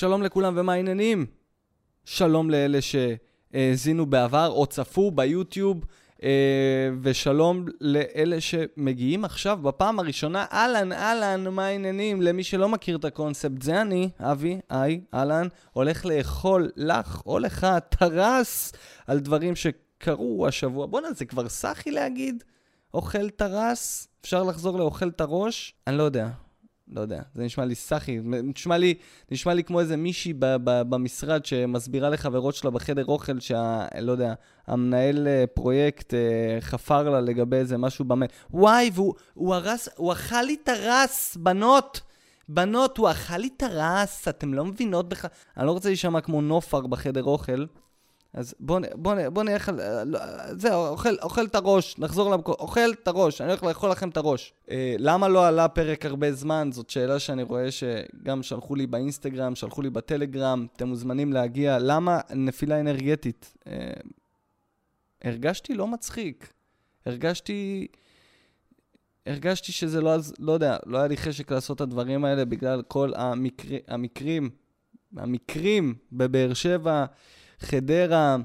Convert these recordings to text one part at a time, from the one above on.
שלום לכולם ומה העניינים? שלום לאלה שהאזינו בעבר או צפו ביוטיוב, אה, ושלום לאלה שמגיעים עכשיו בפעם הראשונה. אהלן, אהלן, מה העניינים? למי שלא מכיר את הקונספט, זה אני, אבי, היי, אהלן, הולך לאכול לך או לך טרס על דברים שקרו השבוע. בואנה, זה כבר סאחי להגיד? אוכל טרס? אפשר לחזור לאוכל את הראש? אני לא יודע. לא יודע, זה נשמע לי סאחי, נשמע נשמע לי כמו איזה מישהי ב, ב, במשרד שמסבירה לחברות שלה בחדר אוכל שה... לא יודע, המנהל אה, פרויקט אה, חפר לה לגבי איזה משהו במייל. וואי, והוא הוא הרס, הוא אכל לי את הרס, בנות! בנות, הוא אכל לי את הרס, אתם לא מבינות בכלל. אני לא רוצה להישמע כמו נופר בחדר אוכל. אז בואו בוא, בוא נלך על... לא, זהו, אוכל, אוכל את הראש, נחזור למקום, אוכל את הראש, אני הולך לאכול לכם את הראש. אה, למה לא עלה פרק הרבה זמן? זאת שאלה שאני רואה שגם שלחו לי באינסטגרם, שלחו לי בטלגרם, אתם מוזמנים להגיע. למה נפילה אנרגטית? אה, הרגשתי לא מצחיק. הרגשתי... הרגשתי שזה לא, לא יודע, לא היה לי חשק לעשות את הדברים האלה בגלל כל המקר, המקרים, המקרים בבאר שבע. חדרה,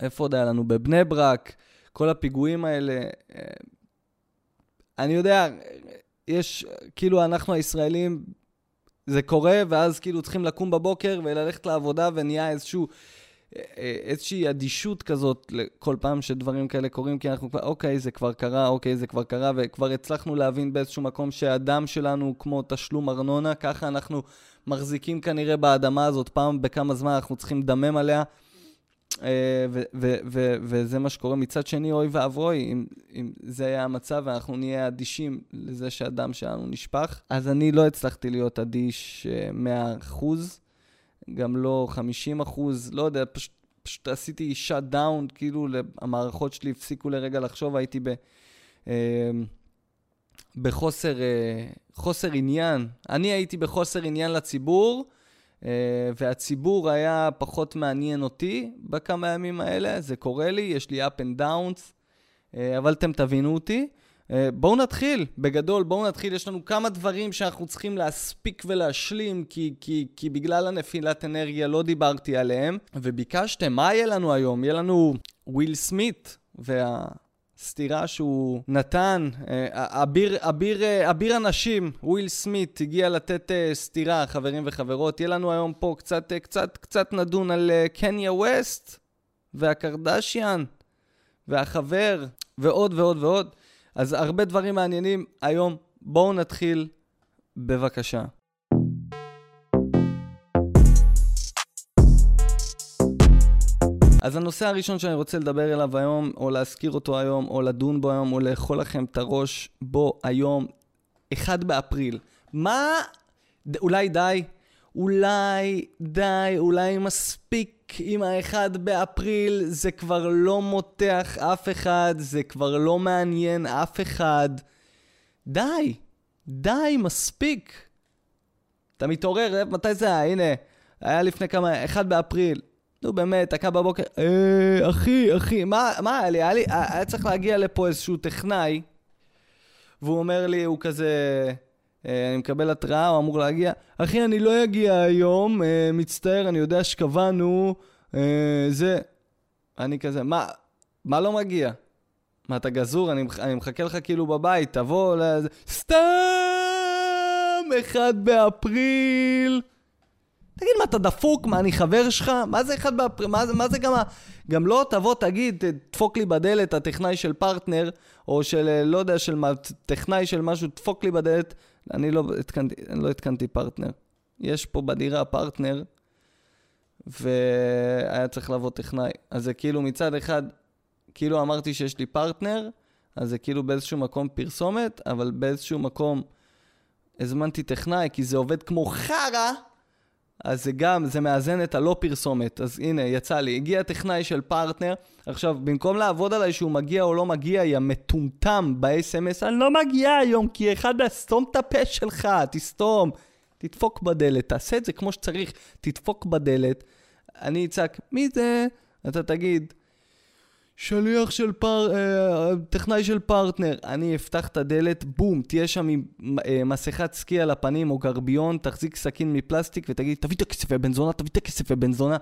איפה עוד היה לנו? בבני ברק, כל הפיגועים האלה. אה, אני יודע, יש, כאילו אנחנו הישראלים, זה קורה, ואז כאילו צריכים לקום בבוקר וללכת לעבודה, ונהיה איזשהו... אה, אה, איזושהי אדישות כזאת לכל פעם שדברים כאלה קורים, כי אנחנו כבר, אוקיי, זה כבר קרה, אוקיי, זה כבר קרה, וכבר הצלחנו להבין באיזשהו מקום שהדם שלנו הוא כמו תשלום ארנונה, ככה אנחנו מחזיקים כנראה באדמה הזאת, פעם בכמה זמן אנחנו צריכים לדמם עליה, אה, וזה מה שקורה. מצד שני, אוי ואבוי, אם, אם זה היה המצב ואנחנו נהיה אדישים לזה שהדם שלנו נשפך, אז אני לא הצלחתי להיות אדיש 100%, אה, גם לא 50%, לא יודע, פשוט... פשוט עשיתי שאט דאון, כאילו המערכות שלי הפסיקו לרגע לחשוב, הייתי ב... אה, בחוסר אה, חוסר עניין. אני הייתי בחוסר עניין לציבור, אה, והציבור היה פחות מעניין אותי בכמה ימים האלה. זה קורה לי, יש לי up and downs, אה, אבל אתם תבינו אותי. בואו נתחיל, בגדול, בואו נתחיל. יש לנו כמה דברים שאנחנו צריכים להספיק ולהשלים, כי, כי, כי בגלל הנפילת אנרגיה לא דיברתי עליהם. וביקשתם, מה יהיה לנו היום? יהיה לנו וויל סמית, וה... סטירה שהוא נתן, אה, אביר, אביר, אה, אביר הנשים, וויל סמית, הגיע לתת אה, סטירה, חברים וחברות. יהיה לנו היום פה קצת, קצת, קצת נדון על קניה ווסט והקרדשיאן והחבר ועוד ועוד ועוד. אז הרבה דברים מעניינים היום. בואו נתחיל, בבקשה. אז הנושא הראשון שאני רוצה לדבר אליו היום, או להזכיר אותו היום, או לדון בו היום, או לאכול לכם את הראש בו היום, 1 באפריל. מה... אולי די? אולי די, אולי מספיק עם ה-1 באפריל, זה כבר לא מותח אף אחד, זה כבר לא מעניין אף אחד. די, די, מספיק. אתה מתעורר, מתי זה היה? הנה, היה לפני כמה, 1 באפריל. נו באמת, דקה בבוקר, אה, אחי, אחי, מה, מה היה לי? היה לי, היה צריך להגיע לפה איזשהו טכנאי, והוא אומר לי, הוא כזה, אה, אני מקבל התראה, הוא אמור להגיע, אחי, אני לא אגיע היום, אה, מצטער, אני יודע שקבענו, אה, זה. אני כזה, מה, מה לא מגיע? מה, אתה גזור? אני, אני מחכה לך כאילו בבית, תבוא לזה, סתם, אחד באפריל. תגיד, מה, אתה דפוק? מה, אני חבר שלך? מה זה אחד באפריל? מה, מה זה גם ה... גם לא תבוא, תגיד, תדפוק לי בדלת, הטכנאי של פרטנר, או של, אה, לא יודע, של מה, טכנאי של משהו, תדפוק לי בדלת. אני לא התקנתי, אני לא התקנתי פרטנר. יש פה בדירה פרטנר, והיה צריך לבוא טכנאי. אז זה כאילו מצד אחד, כאילו אמרתי שיש לי פרטנר, אז זה כאילו באיזשהו מקום פרסומת, אבל באיזשהו מקום הזמנתי טכנאי, כי זה עובד כמו חרא. אז זה גם, זה מאזן את הלא פרסומת. אז הנה, יצא לי. הגיע טכנאי של פרטנר. עכשיו, במקום לעבוד עליי שהוא מגיע או לא מגיע, יא מטומטם ב-SMS, אני לא מגיע היום, כי אחד, סתום את הפה שלך, תסתום. תדפוק בדלת, תעשה את זה כמו שצריך, תדפוק בדלת. אני אצעק, מי זה? אתה תגיד, שליח של פר... אה, טכנאי של פרטנר. אני אפתח את הדלת, בום, תהיה שם עם אה, מסכת סקי על הפנים או גרביון, תחזיק סכין מפלסטיק ותגיד, תביא את הכסף יא בן זונה, תביא את הכסף יא בן זונה.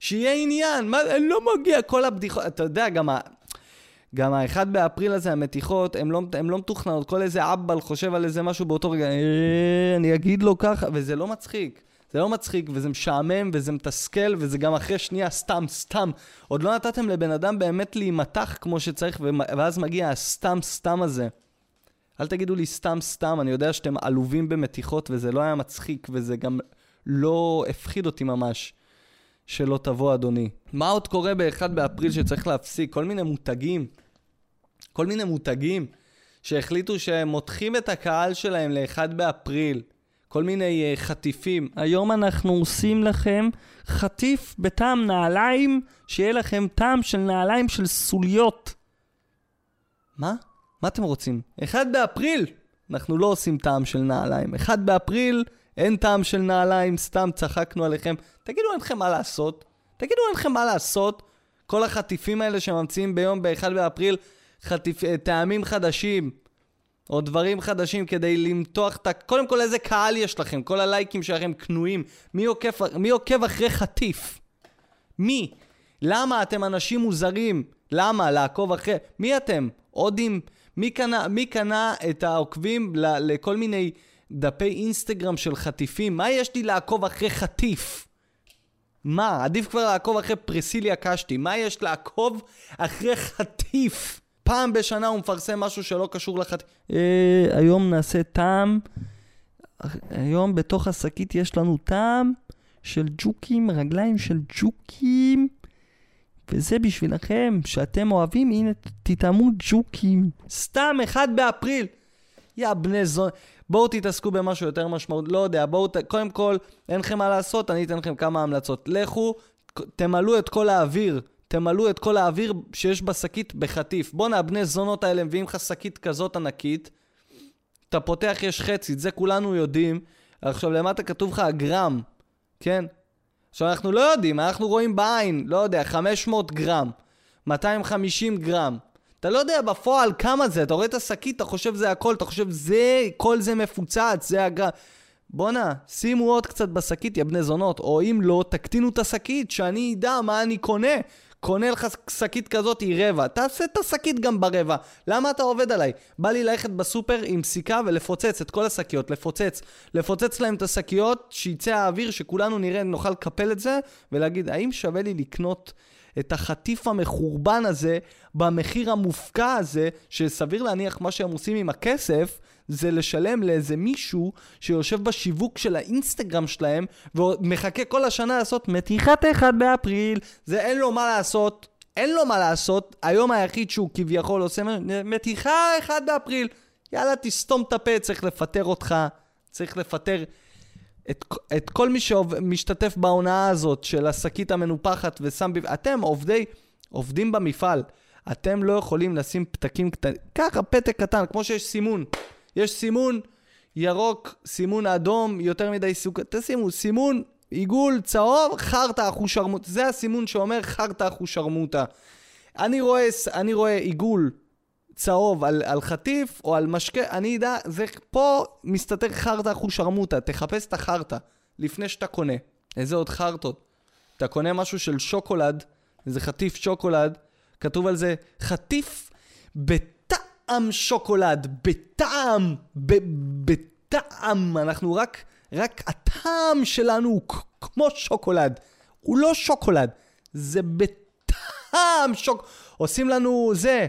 שיהיה עניין, מה, לא מגיע, כל הבדיחות, אתה יודע, גם ה... גם האחד באפריל הזה, המתיחות, הן לא, לא מתוכננות, כל איזה אבבל חושב על איזה משהו באותו רגע, אה, אני אגיד לו ככה, וזה לא מצחיק. זה לא מצחיק, וזה משעמם, וזה מתסכל, וזה גם אחרי שנייה סתם, סתם. עוד לא נתתם לבן אדם באמת להימתח כמו שצריך, ואז מגיע הסתם סתם הזה. אל תגידו לי סתם סתם, אני יודע שאתם עלובים במתיחות, וזה לא היה מצחיק, וזה גם לא הפחיד אותי ממש. שלא תבוא, אדוני. מה עוד קורה ב-1 באפריל שצריך להפסיק? כל מיני מותגים. כל מיני מותגים שהחליטו שהם מותחים את הקהל שלהם ל-1 באפריל. כל מיני uh, חטיפים. היום אנחנו עושים לכם חטיף בטעם נעליים, שיהיה לכם טעם של נעליים של סוליות. מה? מה אתם רוצים? 1 באפריל! אנחנו לא עושים טעם של נעליים. 1 באפריל, אין טעם של נעליים, סתם צחקנו עליכם. תגידו, אין לכם מה לעשות? תגידו, אין לכם מה לעשות? כל החטיפים האלה שממציאים ביום ב-1 באפריל, חטיפ... אה, טעמים חדשים. או דברים חדשים כדי למתוח את ה... קודם כל, איזה קהל יש לכם? כל הלייקים שלכם קנויים. מי עוקב, מי עוקב אחרי חטיף? מי? למה אתם אנשים מוזרים? למה? לעקוב אחרי... מי אתם? הודים? מי קנה, מי קנה את העוקבים ל, לכל מיני דפי אינסטגרם של חטיפים? מה יש לי לעקוב אחרי חטיף? מה? עדיף כבר לעקוב אחרי פרסיליה קשתי. מה יש לעקוב אחרי חטיף? פעם בשנה הוא מפרסם משהו שלא קשור לחת... אה, היום נעשה טעם, היום בתוך השקית יש לנו טעם של ג'וקים, רגליים של ג'וקים, וזה בשבילכם, שאתם אוהבים, הנה, תטעמו ג'וקים. סתם, אחד באפריל. יא בני זון. בואו תתעסקו במשהו יותר משמעות, לא יודע, בואו, ת... קודם כל, אין לכם מה לעשות, אני אתן לכם כמה המלצות. לכו, תמלאו את כל האוויר תמלאו את כל האוויר שיש בשקית בחטיף. בואנה, הבני זונות האלה מביאים לך שקית כזאת ענקית, אתה פותח, יש חצי, את זה כולנו יודעים. עכשיו, למטה כתוב לך הגרם, כן? עכשיו, אנחנו לא יודעים, אנחנו רואים בעין, לא יודע, 500 גרם, 250 גרם. אתה לא יודע בפועל כמה זה, אתה רואה את השקית, אתה חושב זה הכל, אתה חושב זה, כל זה מפוצץ, זה הגרם. בואנה, שימו עוד קצת בשקית, יא בני זונות, או אם לא, תקטינו את השקית, שאני אדע מה אני קונה. קונה לך שקית כזאת היא רבע, תעשה את השקית גם ברבע. למה אתה עובד עליי? בא לי ללכת בסופר עם סיכה ולפוצץ את כל השקיות, לפוצץ. לפוצץ להם את השקיות, שיצא האוויר, שכולנו נראה, נוכל לקפל את זה, ולהגיד, האם שווה לי לקנות... את החטיף המחורבן הזה במחיר המופקע הזה, שסביר להניח מה שהם עושים עם הכסף, זה לשלם לאיזה מישהו שיושב בשיווק של האינסטגרם שלהם ומחכה כל השנה לעשות מתיחת אחד באפריל, זה אין לו מה לעשות, אין לו מה לעשות, היום היחיד שהוא כביכול עושה מתיחה אחד באפריל, יאללה תסתום את הפה, צריך לפטר אותך, צריך לפטר את, את כל מי שמשתתף בהונאה הזאת של השקית המנופחת ושם... אתם עובדי, עובדים במפעל. אתם לא יכולים לשים פתקים קטנים, ככה פתק קטן, כמו שיש סימון. יש סימון ירוק, סימון אדום, יותר מדי סוג... תשימו, סימון עיגול צהוב, חרטא אחושרמוטה. זה הסימון שאומר חרטא אחושרמוטה. אני רואה, אני רואה עיגול צהוב על, על חטיף או על משקה, אני אדע, זה פה מסתתר חרטא אחושרמוטה. תחפש את החרטא לפני שאתה קונה. איזה עוד חרטות? אתה קונה משהו של שוקולד, איזה חטיף שוקולד, כתוב על זה חטיף בטעם שוקולד, בטעם, ב, בטעם, אנחנו רק, רק הטעם שלנו הוא כמו שוקולד, הוא לא שוקולד, זה בטעם שוק... עושים לנו זה,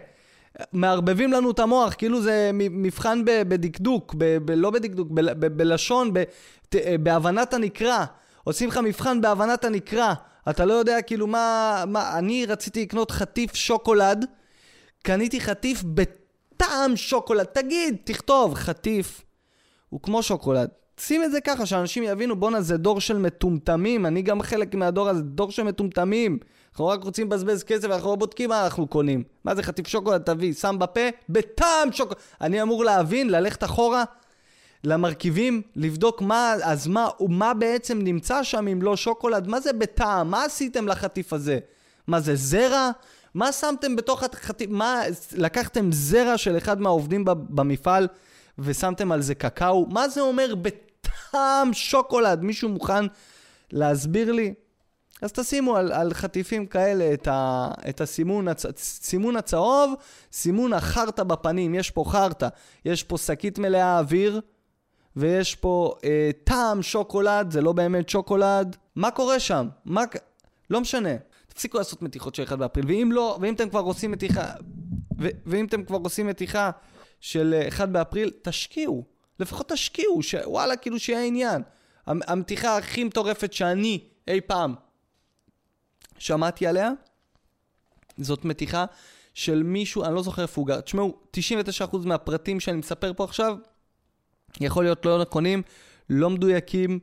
מערבבים לנו את המוח, כאילו זה מבחן בדקדוק, ב, ב, לא בדקדוק, ב, ב, בלשון, ב, ת, בהבנת הנקרא. עושים לך מבחן בהבנת הנקרא. אתה לא יודע כאילו מה, מה... אני רציתי לקנות חטיף שוקולד, קניתי חטיף בטעם שוקולד. תגיד, תכתוב, חטיף הוא כמו שוקולד. שים את זה ככה, שאנשים יבינו, בואנה, זה דור של מטומטמים, אני גם חלק מהדור הזה, דור של מטומטמים. אנחנו רק רוצים לבזבז כסף, אנחנו לא בודקים מה אנחנו קונים. מה זה חטיף שוקולד, תביא, שם בפה, בטעם שוקולד. אני אמור להבין, ללכת אחורה למרכיבים, לבדוק מה, אז מה, מה בעצם נמצא שם אם לא שוקולד? מה זה בטעם? מה עשיתם לחטיף הזה? מה זה זרע? מה שמתם בתוך החטיבה? מה, לקחתם זרע של אחד מהעובדים במפעל ושמתם על זה קקאו? מה זה אומר בטעם שוקולד? מישהו מוכן להסביר לי? אז תשימו על, על חטיפים כאלה את, ה, את הסימון, הצ, סימון הצהוב, סימון החרטא בפנים, יש פה חרטא, יש פה שקית מלאה אוויר, ויש פה אה, טעם שוקולד, זה לא באמת שוקולד. מה קורה שם? מה... לא משנה. תפסיקו לעשות מתיחות של 1 באפריל, ואם לא, ואם אתם כבר עושים מתיחה, ו, ואם אתם כבר עושים מתיחה של 1 אה, באפריל, תשקיעו. לפחות תשקיעו, שוואלה, כאילו שיהיה עניין. המתיחה הכי מטורפת שאני אי פעם שמעתי עליה, זאת מתיחה של מישהו, אני לא זוכר איפה הוא גר. תשמעו, 99% מהפרטים שאני מספר פה עכשיו, יכול להיות לא נכונים, לא מדויקים,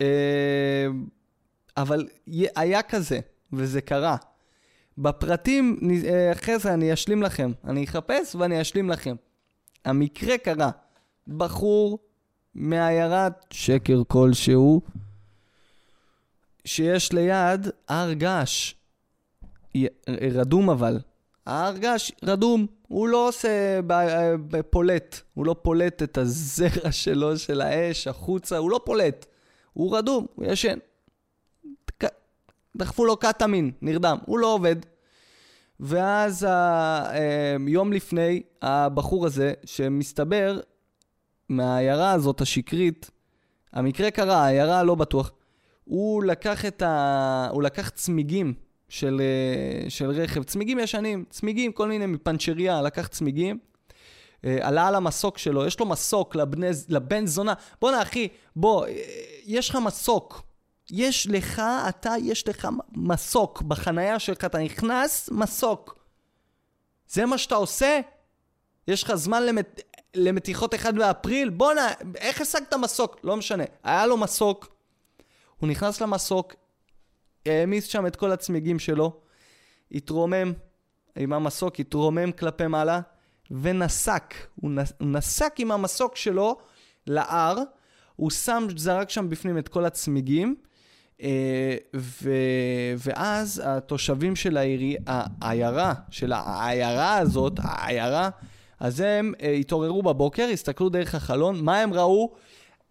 אה, אבל היה כזה, וזה קרה. בפרטים, אה, אחרי זה אני אשלים לכם. אני אחפש ואני אשלים לכם. המקרה קרה. בחור מעיירת שקר כלשהו, שיש ליד הר געש. רדום אבל. ההר געש רדום. הוא לא עושה פולט. הוא לא פולט את הזרע שלו, של האש, החוצה. הוא לא פולט. הוא רדום, הוא ישן. דחפו לו קטמין, נרדם. הוא לא עובד. ואז ה... אה, יום לפני, הבחור הזה, שמסתבר מהעיירה הזאת, השקרית, המקרה קרה, העיירה לא בטוח, הוא לקח את ה... הוא לקח צמיגים של, אה, של רכב, צמיגים ישנים, צמיגים, כל מיני מפנצ'ריה, לקח צמיגים, אה, עלה על המסוק שלו, יש לו מסוק לבני, לבן זונה. בואנה אחי, בוא, אה, יש לך מסוק. יש לך, אתה, יש לך מסוק בחנייה שלך, אתה נכנס, מסוק. זה מה שאתה עושה? יש לך זמן למת... למתיחות 1 באפריל? בואנה, איך השגת מסוק? לא משנה. היה לו מסוק, הוא נכנס למסוק, העמיס שם את כל הצמיגים שלו, התרומם עם המסוק, התרומם כלפי מעלה, ונסק. הוא, נס, הוא נסק עם המסוק שלו להר, הוא שם, זרק שם בפנים את כל הצמיגים, אה, ו, ואז התושבים של העירי, העיירה, של העיירה הזאת, העיירה, אז הם אה, התעוררו בבוקר, הסתכלו דרך החלון, מה הם ראו?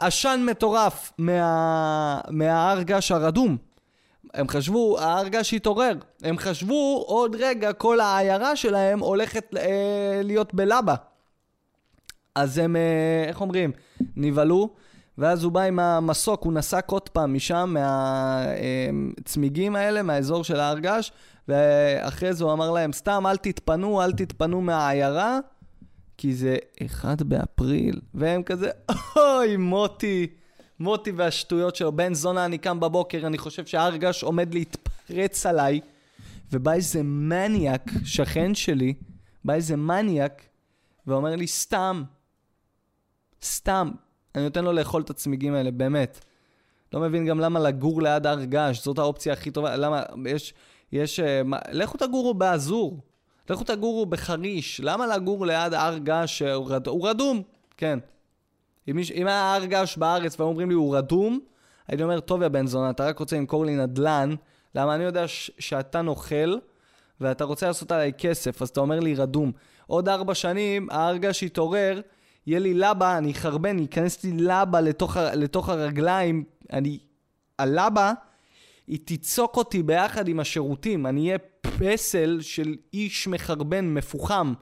עשן מטורף מה... מההר געש הרדום. הם חשבו, ההר געש התעורר. הם חשבו, עוד רגע כל העיירה שלהם הולכת אה, להיות בלבה. אז הם, אה, איך אומרים, נבהלו, ואז הוא בא עם המסוק, הוא נסק עוד פעם משם, מהצמיגים אה, האלה, מהאזור של ההר געש, ואחרי זה הוא אמר להם, סתם, אל תתפנו, אל תתפנו מהעיירה. כי זה 1 באפריל, והם כזה, אוי, מוטי, מוטי והשטויות שלו. בן זונה, אני קם בבוקר, אני חושב שהרגש עומד להתפרץ עליי, ובא איזה מניאק, שכן שלי, בא איזה מניאק, ואומר לי, סתם, סתם, אני נותן לו לאכול את הצמיגים האלה, באמת. לא מבין גם למה לגור ליד הר געש, זאת האופציה הכי טובה, למה, יש, יש, uh, מה, לכו תגורו באזור. לכו תגורו בחריש, למה לגור ליד הר געש הוא רדום? כן. אם, אם היה הר געש בארץ והיו אומרים לי הוא רדום, הייתי אומר, טוב יא בן זונה, אתה רק רוצה למכור לי נדל"ן, למה אני יודע ש- שאתה נוכל ואתה רוצה לעשות עליי כסף, אז אתה אומר לי רדום. עוד ארבע שנים, ההר געש יתעורר, יהיה לי לבה, אני אחרבן, ייכנס לי לבה לתוך, לתוך הרגליים, אני... הלבה, היא תיצוק אותי ביחד עם השירותים, אני אהיה פסל של איש מחרבן, מפוחם.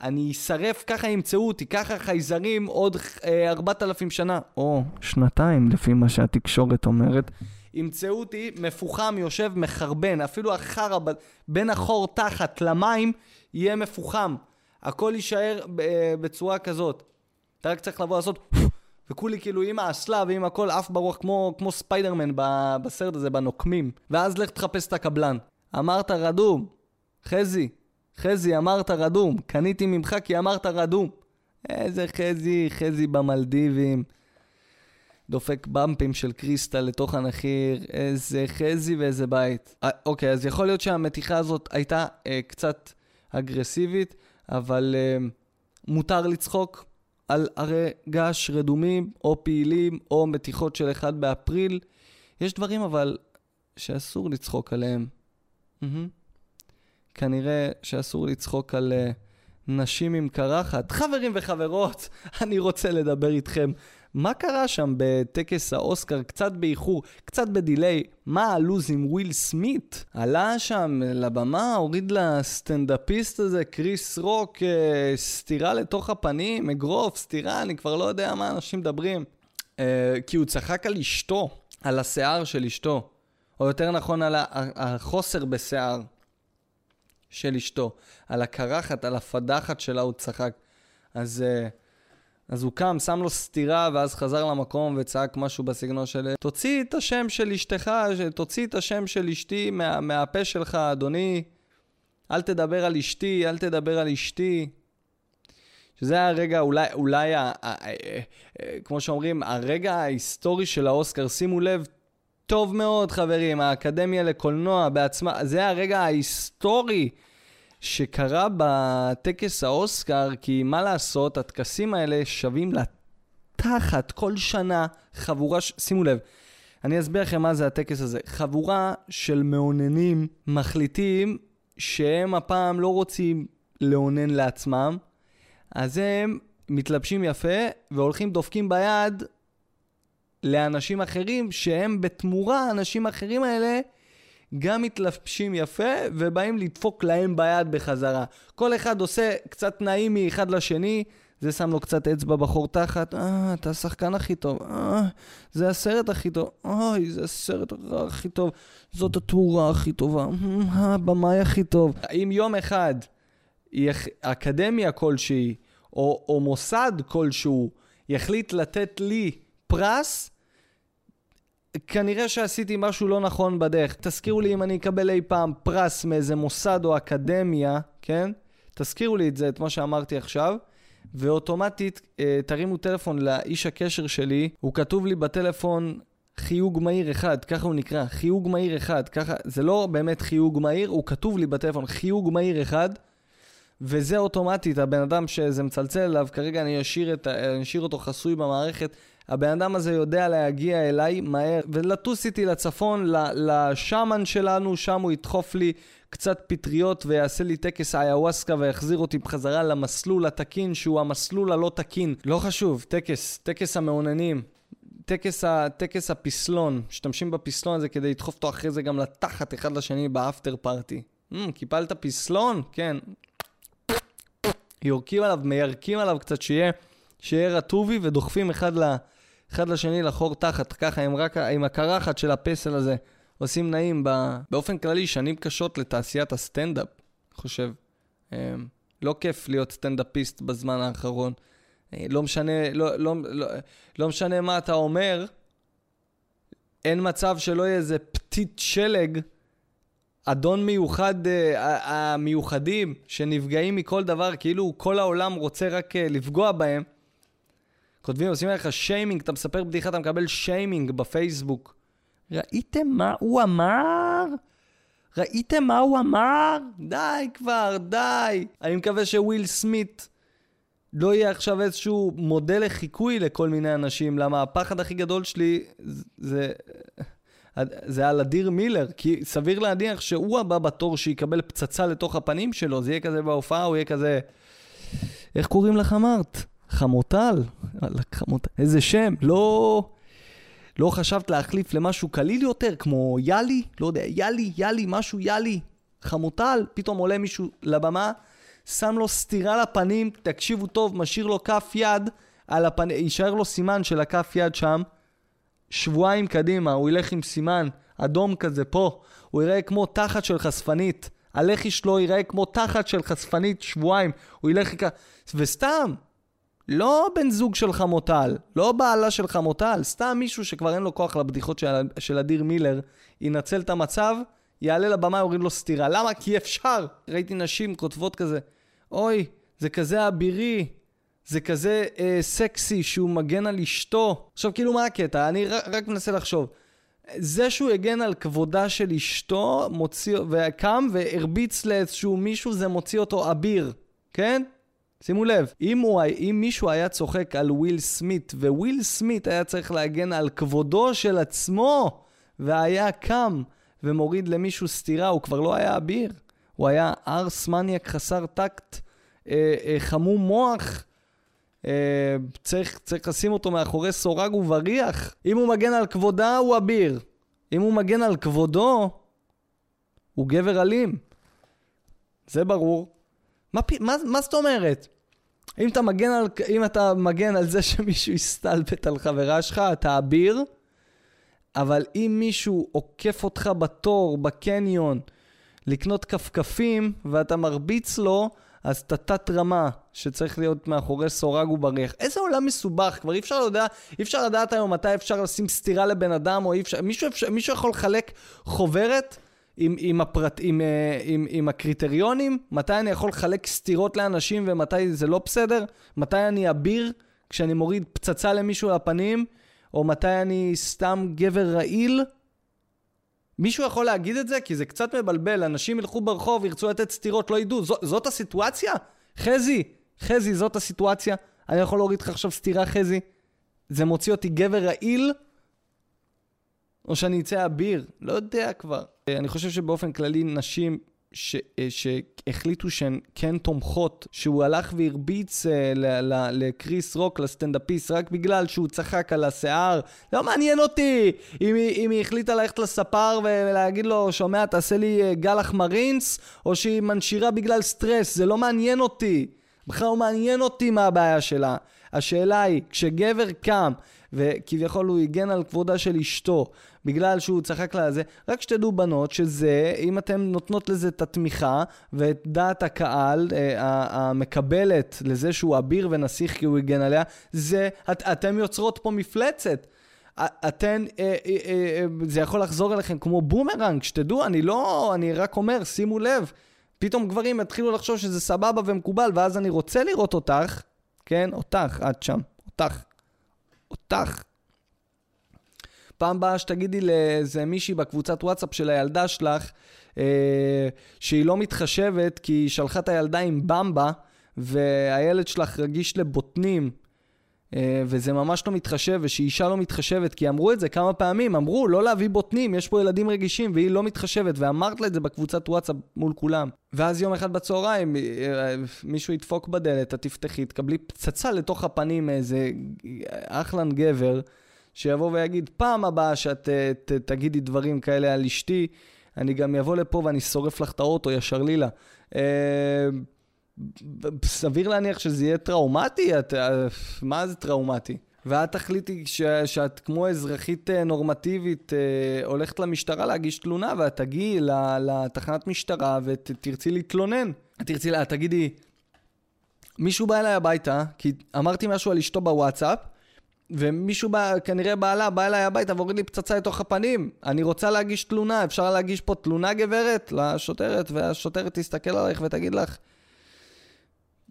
אני אשרף, ככה ימצאו אותי, ככה חייזרים עוד אה, 4,000 שנה, או שנתיים, לפי מה שהתקשורת אומרת. ימצאו אותי מפוחם, יושב, מחרבן, אפילו החרא בין החור תחת למים יהיה מפוחם. הכל יישאר אה, בצורה כזאת. אתה רק צריך לבוא לעשות וכולי כאילו עם האסלה ועם הכל עף ברוח כמו, כמו ספיידרמן בסרט הזה, בנוקמים. ואז לך תחפש את הקבלן. אמרת רדום. חזי, חזי, אמרת רדום. קניתי ממך כי אמרת רדום. איזה חזי, חזי במלדיבים. דופק במפים של קריסטל לתוך הנחיר, איזה חזי ואיזה בית. 아, אה, אוקיי, אז יכול להיות שהמתיחה הזאת הייתה אה, קצת אגרסיבית, אבל אה, מותר לצחוק על הרי געש רדומים, או פעילים, או מתיחות של 1 באפריל. יש דברים אבל שאסור לצחוק עליהם. Mm-hmm. כנראה שאסור לצחוק על uh, נשים עם קרחת. חברים וחברות, אני רוצה לדבר איתכם. מה קרה שם בטקס האוסקר? קצת באיחור, קצת בדיליי. מה הלו"ז עם וויל סמית? עלה שם לבמה, הוריד לסטנדאפיסט הזה, קריס רוק, אה, סטירה לתוך הפנים, אגרוף, סטירה, אני כבר לא יודע מה אנשים מדברים. אה, כי הוא צחק על אשתו, על השיער של אשתו. או יותר נכון, על החוסר בשיער של אשתו. על הקרחת, על הפדחת שלה הוא צחק. אז... Uh, אז הוא קם, שם לו סטירה, ואז חזר למקום צעק משהו בסגנון של תוציא את השם של אשתך, תוציא את השם של אשתי מה, מהפה שלך, אדוני. אל תדבר על אשתי, אל תדבר על אשתי. שזה היה הרגע, אולי, אולי ה, ה, ה, כמו שאומרים, הרגע ההיסטורי של האוסקר. שימו לב, טוב מאוד, חברים, האקדמיה לקולנוע בעצמה, זה הרגע ההיסטורי שקרה בטקס האוסקר, כי מה לעשות, הטקסים האלה שווים לתחת כל שנה חבורה, ש... שימו לב, אני אסביר לכם מה זה הטקס הזה. חבורה של מאוננים מחליטים שהם הפעם לא רוצים לאונן לעצמם, אז הם מתלבשים יפה והולכים דופקים ביד לאנשים אחרים שהם בתמורה, האנשים האחרים האלה גם מתלבשים יפה ובאים לדפוק להם ביד בחזרה. כל אחד עושה קצת נעים מאחד לשני, זה שם לו קצת אצבע בחור תחת, אה, אתה השחקן הכי טוב, אה, זה הסרט הכי טוב, אוי, זה הסרט הכי טוב, זאת התאורה הכי טובה, אה, הבמאי הכי טוב. אם יום אחד אקדמיה כלשהי, או, או מוסד כלשהו, יחליט לתת לי פרס, כנראה שעשיתי משהו לא נכון בדרך. תזכירו לי אם אני אקבל אי פעם פרס מאיזה מוסד או אקדמיה, כן? תזכירו לי את זה, את מה שאמרתי עכשיו. ואוטומטית אה, תרימו טלפון לאיש הקשר שלי, הוא כתוב לי בטלפון חיוג מהיר אחד, ככה הוא נקרא, חיוג מהיר אחד, ככה, זה לא באמת חיוג מהיר, הוא כתוב לי בטלפון חיוג מהיר אחד, וזה אוטומטית, הבן אדם שזה מצלצל אליו, כרגע אני אשאיר, את, אני אשאיר אותו חסוי במערכת, הבן אדם הזה יודע להגיע אליי מהר ולטוס איתי לצפון, לשאמן שלנו, שם הוא ידחוף לי קצת פטריות ויעשה לי טקס איוואסקה ויחזיר אותי בחזרה למסלול התקין שהוא המסלול הלא תקין. לא חשוב, טקס, טקס המאוננים. טקס, ה, טקס הפסלון, משתמשים בפסלון הזה כדי לדחוף אותו אחרי זה גם לתחת אחד לשני ב after party. Mm, קיפלת פסלון? כן. יורקים עליו, מיירקים עליו קצת שיהיה, שיהיה רטובי ודוחפים אחד ל... אחד לשני לחור תחת, ככה, עם, רק, עם הקרחת של הפסל הזה. עושים נעים ב... באופן כללי, שנים קשות לתעשיית הסטנדאפ, חושב. אמ, לא כיף להיות סטנדאפיסט בזמן האחרון. אה, לא משנה, לא, לא, לא, לא משנה מה אתה אומר, אין מצב שלא יהיה איזה פתית שלג, אדון מיוחד, uh, המיוחדים, שנפגעים מכל דבר, כאילו כל העולם רוצה רק uh, לפגוע בהם. כותבים, עושים עליך שיימינג, אתה מספר בדיחה, אתה מקבל שיימינג בפייסבוק. ראיתם מה הוא אמר? ראיתם מה הוא אמר? די כבר, די. אני מקווה שוויל סמית לא יהיה עכשיו איזשהו מודל לחיקוי לכל מיני אנשים, למה הפחד הכי גדול שלי זה... זה על אדיר מילר, כי סביר להניח שהוא הבא בתור שיקבל פצצה לתוך הפנים שלו, זה יהיה כזה בהופעה, הוא יהיה כזה... איך קוראים לך אמרת? חמוטל? חמוטל. איזה שם? לא... לא חשבת להחליף למשהו קליל יותר, כמו יאלי? לא יודע, יאלי, יאלי, משהו יאלי. חמוטל, פתאום עולה מישהו לבמה, שם לו סטירה לפנים, תקשיבו טוב, משאיר לו כף יד על הפנים, יישאר לו סימן של הכף יד שם. שבועיים קדימה, הוא ילך עם סימן אדום כזה פה, הוא יראה כמו תחת של חשפנית. הלחי שלו ייראה כמו תחת של חשפנית שבועיים, הוא ילך איכה... וסתם, לא בן זוג של חמוטל, לא בעלה של חמוטל, סתם מישהו שכבר אין לו כוח לבדיחות של, של אדיר מילר, ינצל את המצב, יעלה לבמה, יוריד לו סטירה. למה? כי אפשר. ראיתי נשים כותבות כזה, אוי, זה כזה אבירי, זה כזה אה, סקסי שהוא מגן על אשתו. עכשיו, כאילו, מה הקטע? אני רק, רק מנסה לחשוב. זה שהוא הגן על כבודה של אשתו, מוציא, וקם והרביץ לאיזשהו מישהו, זה מוציא אותו אביר, כן? שימו לב, אם, הוא, אם מישהו היה צוחק על וויל סמית, וויל סמית היה צריך להגן על כבודו של עצמו, והיה קם ומוריד למישהו סטירה, הוא כבר לא היה אביר. הוא היה ארס מניאק חסר טקט, אה, אה, חמום מוח. אה, צריך, צריך לשים אותו מאחורי סורג ובריח. אם הוא מגן על כבודה, הוא אביר. אם הוא מגן על כבודו, הוא גבר אלים. זה ברור. מה, מה, מה זאת אומרת? אם אתה, מגן על, אם אתה מגן על זה שמישהו יסתלבט על חברה שלך, אתה אביר, אבל אם מישהו עוקף אותך בתור, בקניון, לקנות כפכפים, ואתה מרביץ לו, אז אתה תת-רמה שצריך להיות מאחורי סורג ובריח. איזה עולם מסובך, כבר אי אפשר לדעת, אי אפשר לדעת היום מתי אפשר לשים סטירה לבן אדם, או אי אפשר, מישהו, אפשר, מישהו יכול לחלק חוברת עם, עם, הפרט, עם, אה, עם, עם הקריטריונים, מתי אני יכול לחלק סטירות לאנשים ומתי זה לא בסדר, מתי אני אביר כשאני מוריד פצצה למישהו לפנים, או מתי אני סתם גבר רעיל. מישהו יכול להגיד את זה? כי זה קצת מבלבל, אנשים ילכו ברחוב, ירצו לתת סטירות, לא ידעו. ז, זאת הסיטואציה? חזי, חזי, זאת הסיטואציה? אני יכול להוריד לך עכשיו סטירה, חזי? זה מוציא אותי גבר רעיל? או שאני אצא אביר? לא יודע כבר. אני חושב שבאופן כללי נשים ש, אה, שהחליטו שהן כן תומכות, שהוא הלך והרביץ אה, לקריס רוק, לסטנדאפיסט, רק בגלל שהוא צחק על השיער. לא מעניין אותי אם היא, אם היא החליטה ללכת לספר ולהגיד לו, שומע, תעשה לי אה, גלח מרינס, או שהיא מנשירה בגלל סטרס, זה לא מעניין אותי. בכלל לא מעניין אותי מה הבעיה שלה. השאלה היא, כשגבר קם וכביכול הוא הגן על כבודה של אשתו בגלל שהוא צחק לה על זה, רק שתדעו בנות שזה, אם אתן נותנות לזה את התמיכה ואת דעת הקהל אה, המקבלת לזה שהוא אביר ונסיך כי הוא הגן עליה, זה, את, אתן יוצרות פה מפלצת. אתן, אה, אה, אה, זה יכול לחזור אליכם כמו בומרנג, שתדעו, אני לא, אני רק אומר, שימו לב, פתאום גברים יתחילו לחשוב שזה סבבה ומקובל, ואז אני רוצה לראות אותך, כן, אותך, את שם, אותך, אותך. פעם באה שתגידי לאיזה מישהי בקבוצת וואטסאפ של הילדה שלך, אה, שהיא לא מתחשבת כי היא שלחה את הילדה עם במבה, והילד שלך רגיש לבוטנים, וזה ממש לא מתחשב, ושאישה לא מתחשבת, כי אמרו את זה כמה פעמים, אמרו לא להביא בוטנים, יש פה ילדים רגישים, והיא לא מתחשבת, ואמרת לה את זה בקבוצת וואטסאפ מול כולם. ואז יום אחד בצהריים, אה, מישהו ידפוק בדלת, את תפתחי, תקבלי פצצה לתוך הפנים מאיזה אחלן גבר, שיבוא ויגיד, פעם הבאה שאת אה, ת, תגידי דברים כאלה על אשתי, אני גם אבוא לפה ואני שורף לך את האוטו ישר לילה. סביר להניח שזה יהיה טראומטי? את, מה זה טראומטי? ואת תחליטי ש, שאת כמו אזרחית אה, נורמטיבית אה, הולכת למשטרה להגיש תלונה ואת תגיעי לתחנת משטרה ותרצי להתלונן. תרצי, לה, תגידי, מישהו בא אליי הביתה, כי אמרתי משהו על אשתו בוואטסאפ, ומישהו בא, כנראה בעלה, בא אליי הביתה והוריד לי פצצה לתוך הפנים. אני רוצה להגיש תלונה, אפשר להגיש פה תלונה גברת לשוטרת, והשוטרת תסתכל עלייך ותגיד לך,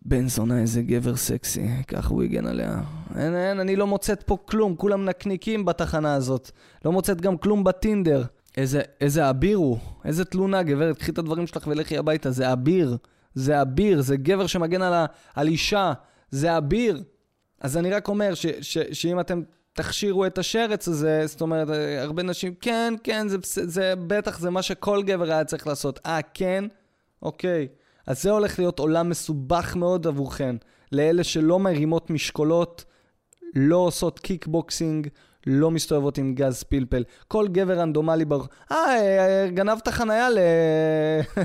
בן זונה איזה גבר סקסי, ככה הוא הגן עליה. אין, אין, אני לא מוצאת פה כלום, כולם נקניקים בתחנה הזאת. לא מוצאת גם כלום בטינדר. איזה, איזה אביר הוא, איזה תלונה, גברת, קחי את הדברים שלך ולכי הביתה, זה אביר. זה אביר, זה גבר שמגן על, ה, על אישה, זה אביר. אז אני רק אומר ש, ש, שאם אתם תכשירו את השרץ הזה, זאת אומרת, הרבה נשים, כן, כן, זה, זה, זה בטח זה מה שכל גבר היה צריך לעשות. אה, כן? אוקיי. אז זה הולך להיות עולם מסובך מאוד עבורכן. לאלה שלא מרימות משקולות, לא עושות קיקבוקסינג, לא מסתובבות עם גז פלפל. כל גבר רנדומלי ברוך... אה, גנבת חנייה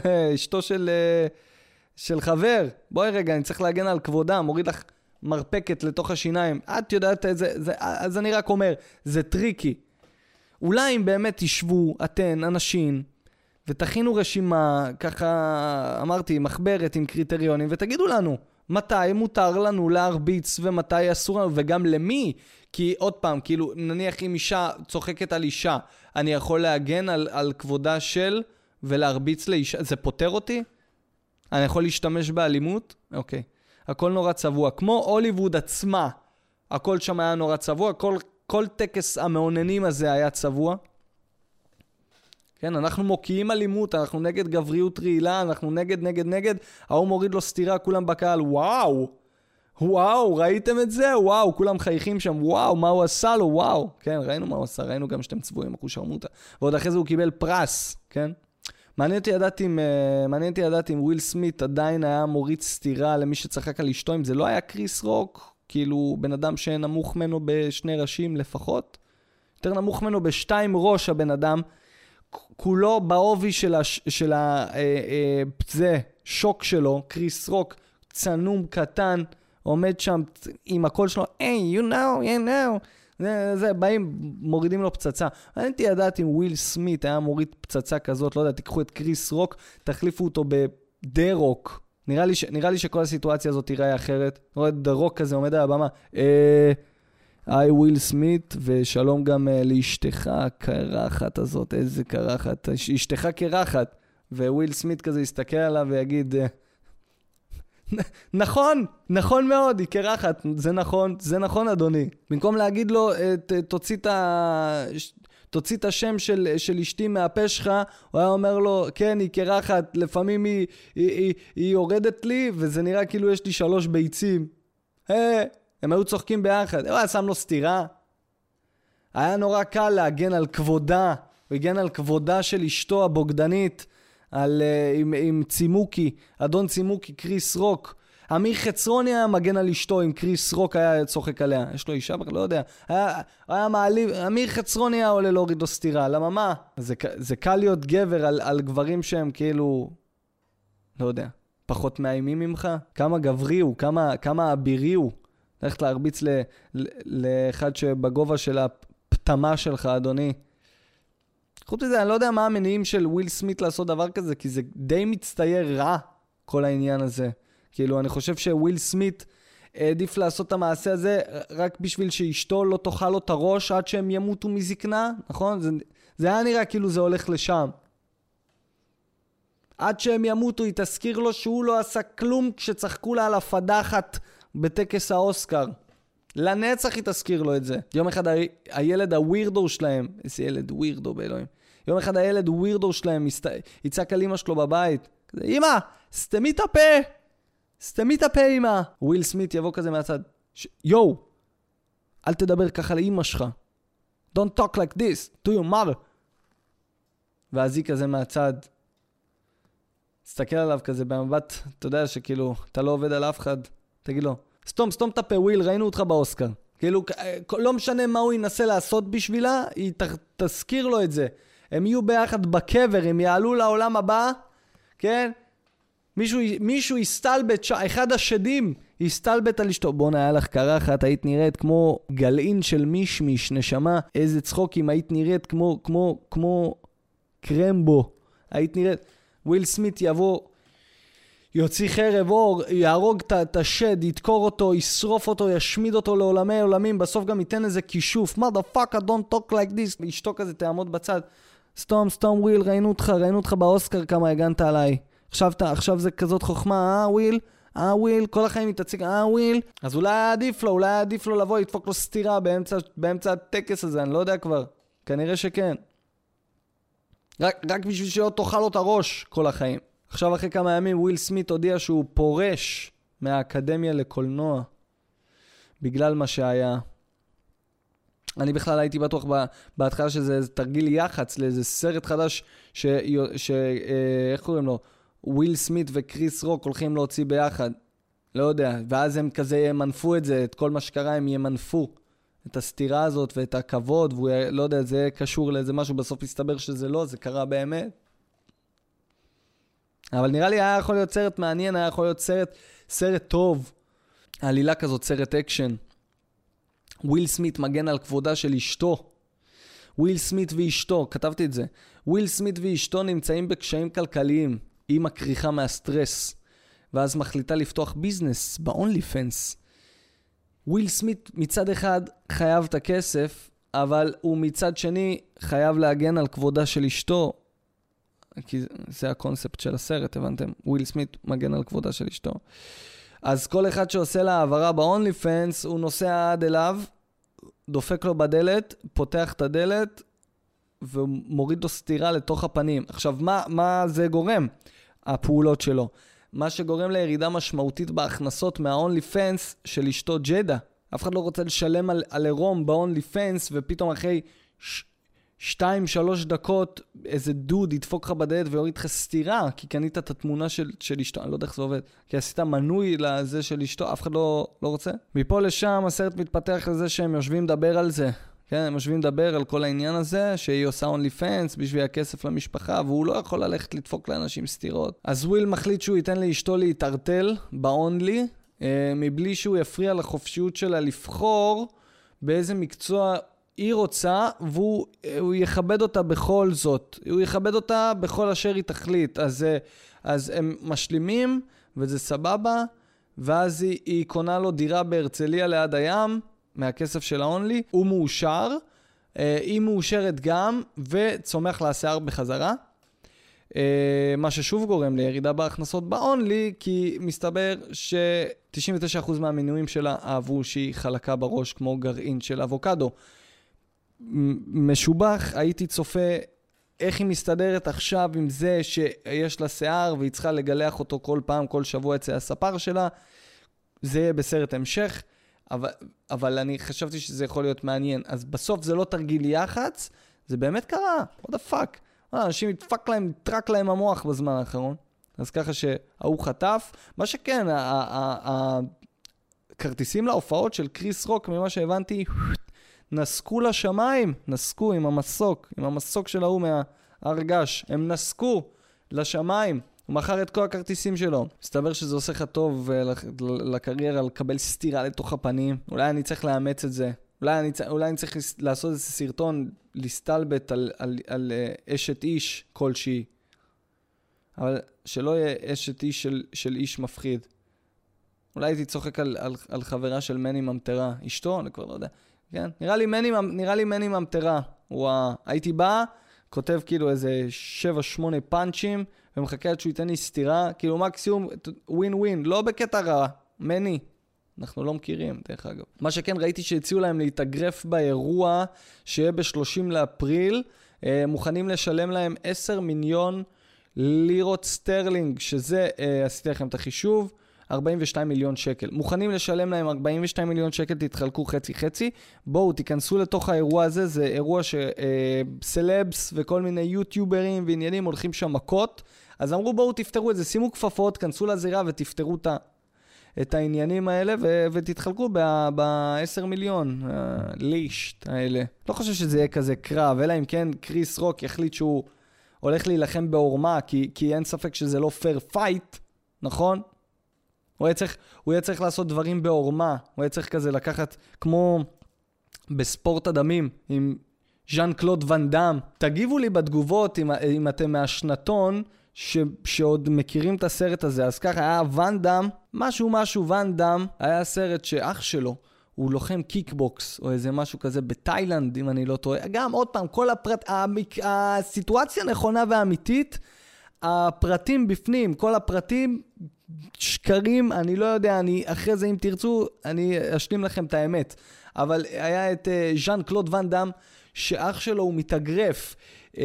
לאשתו של, אה, של חבר. בואי רגע, אני צריך להגן על כבודה, מוריד לך מרפקת לתוך השיניים. את יודעת איזה... זה, אז אני רק אומר, זה טריקי. אולי אם באמת תשבו, אתן, אנשים, ותכינו רשימה, ככה אמרתי, מחברת עם קריטריונים, ותגידו לנו מתי מותר לנו להרביץ ומתי אסור לנו, וגם למי. כי עוד פעם, כאילו, נניח אם אישה צוחקת על אישה, אני יכול להגן על, על כבודה של ולהרביץ לאישה, זה פותר אותי? אני יכול להשתמש באלימות? אוקיי. הכל נורא צבוע. כמו הוליווד עצמה, הכל שם היה נורא צבוע, כל, כל טקס המאוננים הזה היה צבוע. כן, אנחנו מוקיעים אלימות, אנחנו נגד גבריות רעילה, אנחנו נגד, נגד, נגד. ההוא מוריד לו סטירה, כולם בקהל, וואו! וואו, ראיתם את זה? וואו, כולם חייכים שם, וואו, מה הוא עשה לו, וואו. כן, ראינו מה הוא עשה, ראינו גם שאתם צבועים, אחושרמוטה. ועוד אחרי זה הוא קיבל פרס, כן? מעניין אותי לדעת אם, uh, מעניין אותי לדעת אם וויל סמית עדיין היה מוריד סטירה למי שצחק על אשתו, אם זה לא היה קריס רוק, כאילו בן אדם שנמוך ממנו בשני ראשים לפחות, יותר נמוך ממנו בשתיים ראש הבן אדם, כולו בעובי של, הש, של ה... אה, אה, זה, שוק שלו, קריס רוק, צנום קטן, עומד שם עם הקול שלו, היי, hey, you know, you know. זה, זה, באים, מורידים לו פצצה. מעניין אותי לדעת אם וויל סמית היה מוריד פצצה כזאת, לא יודע, תיקחו את קריס רוק, תחליפו אותו בדה רוק. נראה לי, ש, נראה לי שכל הסיטואציה הזאת תיראה אחרת. רואה דה רוק כזה עומד על הבמה. אה, היי וויל סמית, ושלום גם uh, לאשתך הקרחת הזאת, איזה קרחת, אשתך קרחת. וויל סמית כזה יסתכל עליו ויגיד, uh, נכון, נכון מאוד, היא קרחת, זה נכון, זה נכון אדוני. במקום להגיד לו, אה, תוציא את ה... תוציא את השם של, של אשתי מהפה שלך, הוא היה אומר לו, כן, היא קרחת, לפעמים היא, היא, היא, היא יורדת לי, וזה נראה כאילו יש לי שלוש ביצים. היי, הם היו צוחקים ביחד. הוא היה שם לו סטירה. היה נורא קל להגן על כבודה, הוא הגן על כבודה של אשתו הבוגדנית. על, uh, עם, עם צימוקי, אדון צימוקי, קריס רוק. אמיר חצרוני היה מגן על אשתו אם קריס רוק היה צוחק עליה. יש לו אישה? לא יודע. היה, היה מעליב, אמיר חצרוני היה עולה להוריד לו סטירה. למה מה? זה, זה קל להיות גבר על, על גברים שהם כאילו... לא יודע. פחות מאיימים ממך? כמה גברי הוא, כמה, כמה אבירי הוא. ללכת להרביץ ל, ל, לאחד שבגובה של הפטמה שלך, אדוני. חוץ מזה, אני לא יודע מה המניעים של וויל סמית לעשות דבר כזה, כי זה די מצטייר רע, כל העניין הזה. כאילו, אני חושב שוויל סמית העדיף לעשות את המעשה הזה רק בשביל שאשתו לא תאכל לו את הראש עד שהם ימותו מזקנה, נכון? זה, היה נראה כאילו זה הולך לשם. עד שהם ימותו, היא תזכיר לו שהוא לא עשה כלום כשצחקו לה על הפדחת בטקס האוסקר. לנצח היא תזכיר לו את זה. יום אחד ה... הילד הווירדו שלהם, איזה ילד ווירדו באלוהים. יום אחד הילד ווירדו שלהם מסת... יצעק על אמא שלו בבית. כזה, אמא, סתמי את הפה! סתמי את הפה, אמא! וויל סמית יבוא כזה מהצד. ש... יואו, אל תדבר ככה לאמא שלך. Don't talk like this to your mother. ואז היא כזה מהצד. תסתכל עליו כזה במבט, אתה יודע שכאילו, אתה לא עובד על אף אחד. תגיד לו, סתום, סתום את הפה, וויל, ראינו אותך באוסקר. כאילו, אה, לא משנה מה הוא ינסה לעשות בשבילה, היא ת, תזכיר לו את זה. הם יהיו ביחד בקבר, הם יעלו לעולם הבא, כן? מישהו, מישהו יסתלבט, אחד השדים יסתלבט על אשתו. בואנה, היה לך קרחת, היית נראית כמו גלעין של מישמיש, נשמה. איזה צחוקים, היית נראית כמו, כמו, כמו קרמבו. היית נראית... וויל סמית יבוא יוציא חרב אור, יהרוג את השד, ידקור אותו, ישרוף אותו, ישמיד אותו לעולמי עולמים, בסוף גם ייתן איזה כישוף. מה fuck, I don't talk like this. אשתו כזה תעמוד בצד. סתום, סתום, וויל, ראינו אותך, ראינו אותך באוסקר כמה הגנת עליי. עכשיו, עכשיו זה כזאת חוכמה, אה, וויל? אה, וויל? כל החיים היא תציק, אה, וויל? אז אולי היה עדיף לו, אולי היה עדיף לו לבוא, לדפוק לו סטירה באמצע, באמצע הטקס הזה, אני לא יודע כבר. כנראה שכן. רק, רק בשביל שלא תאכל לו את הראש כל החיים. עכשיו אחרי כמה ימים וויל סמית הודיע שהוא פורש מהאקדמיה לקולנוע בגלל מה שהיה. אני בכלל הייתי בטוח בהתחלה שזה תרגיל יח"צ לאיזה סרט חדש ש... ש... אה, איך קוראים לו? וויל סמית וקריס רוק הולכים להוציא ביחד. לא יודע. ואז הם כזה ימנפו את זה, את כל מה שקרה הם ימנפו. את הסטירה הזאת ואת הכבוד, והוא לא יודע, זה קשור לאיזה משהו, בסוף הסתבר שזה לא, זה קרה באמת. אבל נראה לי היה יכול להיות סרט מעניין, היה יכול להיות סרט, סרט טוב. עלילה כזאת, סרט אקשן. וויל סמית מגן על כבודה של אשתו. וויל סמית ואשתו, כתבתי את זה. וויל סמית ואשתו נמצאים בקשיים כלכליים. היא מקריחה מהסטרס. ואז מחליטה לפתוח ביזנס ב-OnlyFans. וויל סמית מצד אחד חייב את הכסף, אבל הוא מצד שני חייב להגן על כבודה של אשתו, כי זה הקונספט של הסרט, הבנתם? וויל סמית מגן על כבודה של אשתו. אז כל אחד שעושה לה העברה ב-OnlyFans, הוא נוסע עד אליו, דופק לו בדלת, פותח את הדלת, ומוריד לו סטירה לתוך הפנים. עכשיו, מה, מה זה גורם? הפעולות שלו. מה שגורם לירידה משמעותית בהכנסות מה-only fans של אשתו ג'דה. אף אחד לא רוצה לשלם על, על עירום ב-only fans, ופתאום אחרי ש- שתיים, שלוש דקות, איזה דוד ידפוק לך בדלת ויוריד לך סטירה, כי קנית את התמונה של, של אשתו, אני לא יודע איך זה עובד, כי עשית מנוי לזה של אשתו, אף אחד לא, לא רוצה. מפה לשם הסרט מתפתח לזה שהם יושבים לדבר על זה. כן, הם יושבים לדבר על כל העניין הזה, שהיא עושה אונלי פנס בשביל הכסף למשפחה, והוא לא יכול ללכת לדפוק לאנשים סטירות. אז וויל מחליט שהוא ייתן לאשתו להתערטל באונלי, אה, מבלי שהוא יפריע לחופשיות שלה לבחור באיזה מקצוע היא רוצה, והוא יכבד אותה בכל זאת. הוא יכבד אותה בכל אשר היא תחליט. אז, אז הם משלימים, וזה סבבה, ואז היא, היא קונה לו דירה בהרצליה ליד הים, מהכסף של האונלי, הוא מאושר, אה, היא מאושרת גם, וצומח לה שיער בחזרה. אה, מה ששוב גורם לירידה בהכנסות באונלי, כי מסתבר ש-99% מהמינויים שלה אהבו שהיא חלקה בראש כמו גרעין של אבוקדו. משובח, הייתי צופה איך היא מסתדרת עכשיו עם זה שיש לה שיער והיא צריכה לגלח אותו כל פעם, כל שבוע אצל הספר שלה. זה יהיה בסרט המשך, אבל, אבל אני חשבתי שזה יכול להיות מעניין. אז בסוף זה לא תרגיל יח"צ, זה באמת קרה, what the fuck. אנשים נדפק להם, נטרק להם המוח בזמן האחרון. אז ככה שההוא חטף. מה שכן, הכרטיסים להופעות של קריס רוק, ממה שהבנתי, נסקו לשמיים, נסקו עם המסוק, עם המסוק של ההוא מההר געש. הם נסקו לשמיים. הוא מכר את כל הכרטיסים שלו. מסתבר שזה עושה לך טוב uh, לקריירה לקבל סטירה לתוך הפנים. אולי אני צריך לאמץ את זה. אולי אני, אולי אני צריך לעשות איזה סרטון, להסתלבט על, על, על, על uh, אשת איש כלשהי. אבל שלא יהיה אשת איש של, של איש מפחיד. אולי הייתי צוחק על, על, על חברה של מני ממטרה. אשתו? אני כבר לא יודע. כן? נראה לי מני, נראה לי מני ממטרה. וואו. הייתי בא, כותב כאילו איזה 7-8 פאנצ'ים, ומחכה עד שהוא ייתן לי סטירה, כאילו מקסימום ווין ווין, לא בקטע רע, מני. אנחנו לא מכירים, דרך אגב. מה שכן, ראיתי שהציעו להם להתאגרף באירוע שיהיה ב-30 לאפריל. אה, מוכנים לשלם להם 10 מיליון לירות סטרלינג, שזה, אה, עשיתי לכם את החישוב, 42 מיליון שקל. מוכנים לשלם להם 42 מיליון שקל, תתחלקו חצי-חצי. בואו, תיכנסו לתוך האירוע הזה, זה אירוע שסלבס אה, וכל מיני יוטיוברים ועניינים הולכים שם מכות. אז אמרו, בואו תפתרו את זה, שימו כפפות, כנסו לזירה ותפתרו את, את העניינים האלה ו- ותתחלקו ב-10 מיליון ליש"ט האלה. לא חושב שזה יהיה כזה קרב, אלא אם כן קריס רוק יחליט שהוא הולך להילחם בעורמה, כי, כי אין ספק שזה לא fair fight, נכון? הוא היה צריך, הוא היה צריך לעשות דברים בעורמה, הוא היה צריך כזה לקחת, כמו בספורט הדמים, עם ז'אן קלוד ואן דאם. תגיבו לי בתגובות אם, אם אתם מהשנתון ש, שעוד מכירים את הסרט הזה. אז ככה, היה ואן דאם, משהו משהו ואן דאם, היה סרט שאח שלו, הוא לוחם קיקבוקס, או איזה משהו כזה בתאילנד, אם אני לא טועה. גם, עוד פעם, כל הפרט... המק... הסיטואציה נכונה ואמיתית, הפרטים בפנים, כל הפרטים שקרים, אני לא יודע, אני אחרי זה אם תרצו, אני אשלים לכם את האמת. אבל היה את אה, ז'אן קלוד ואן דאם, שאח שלו הוא מתאגרף אה,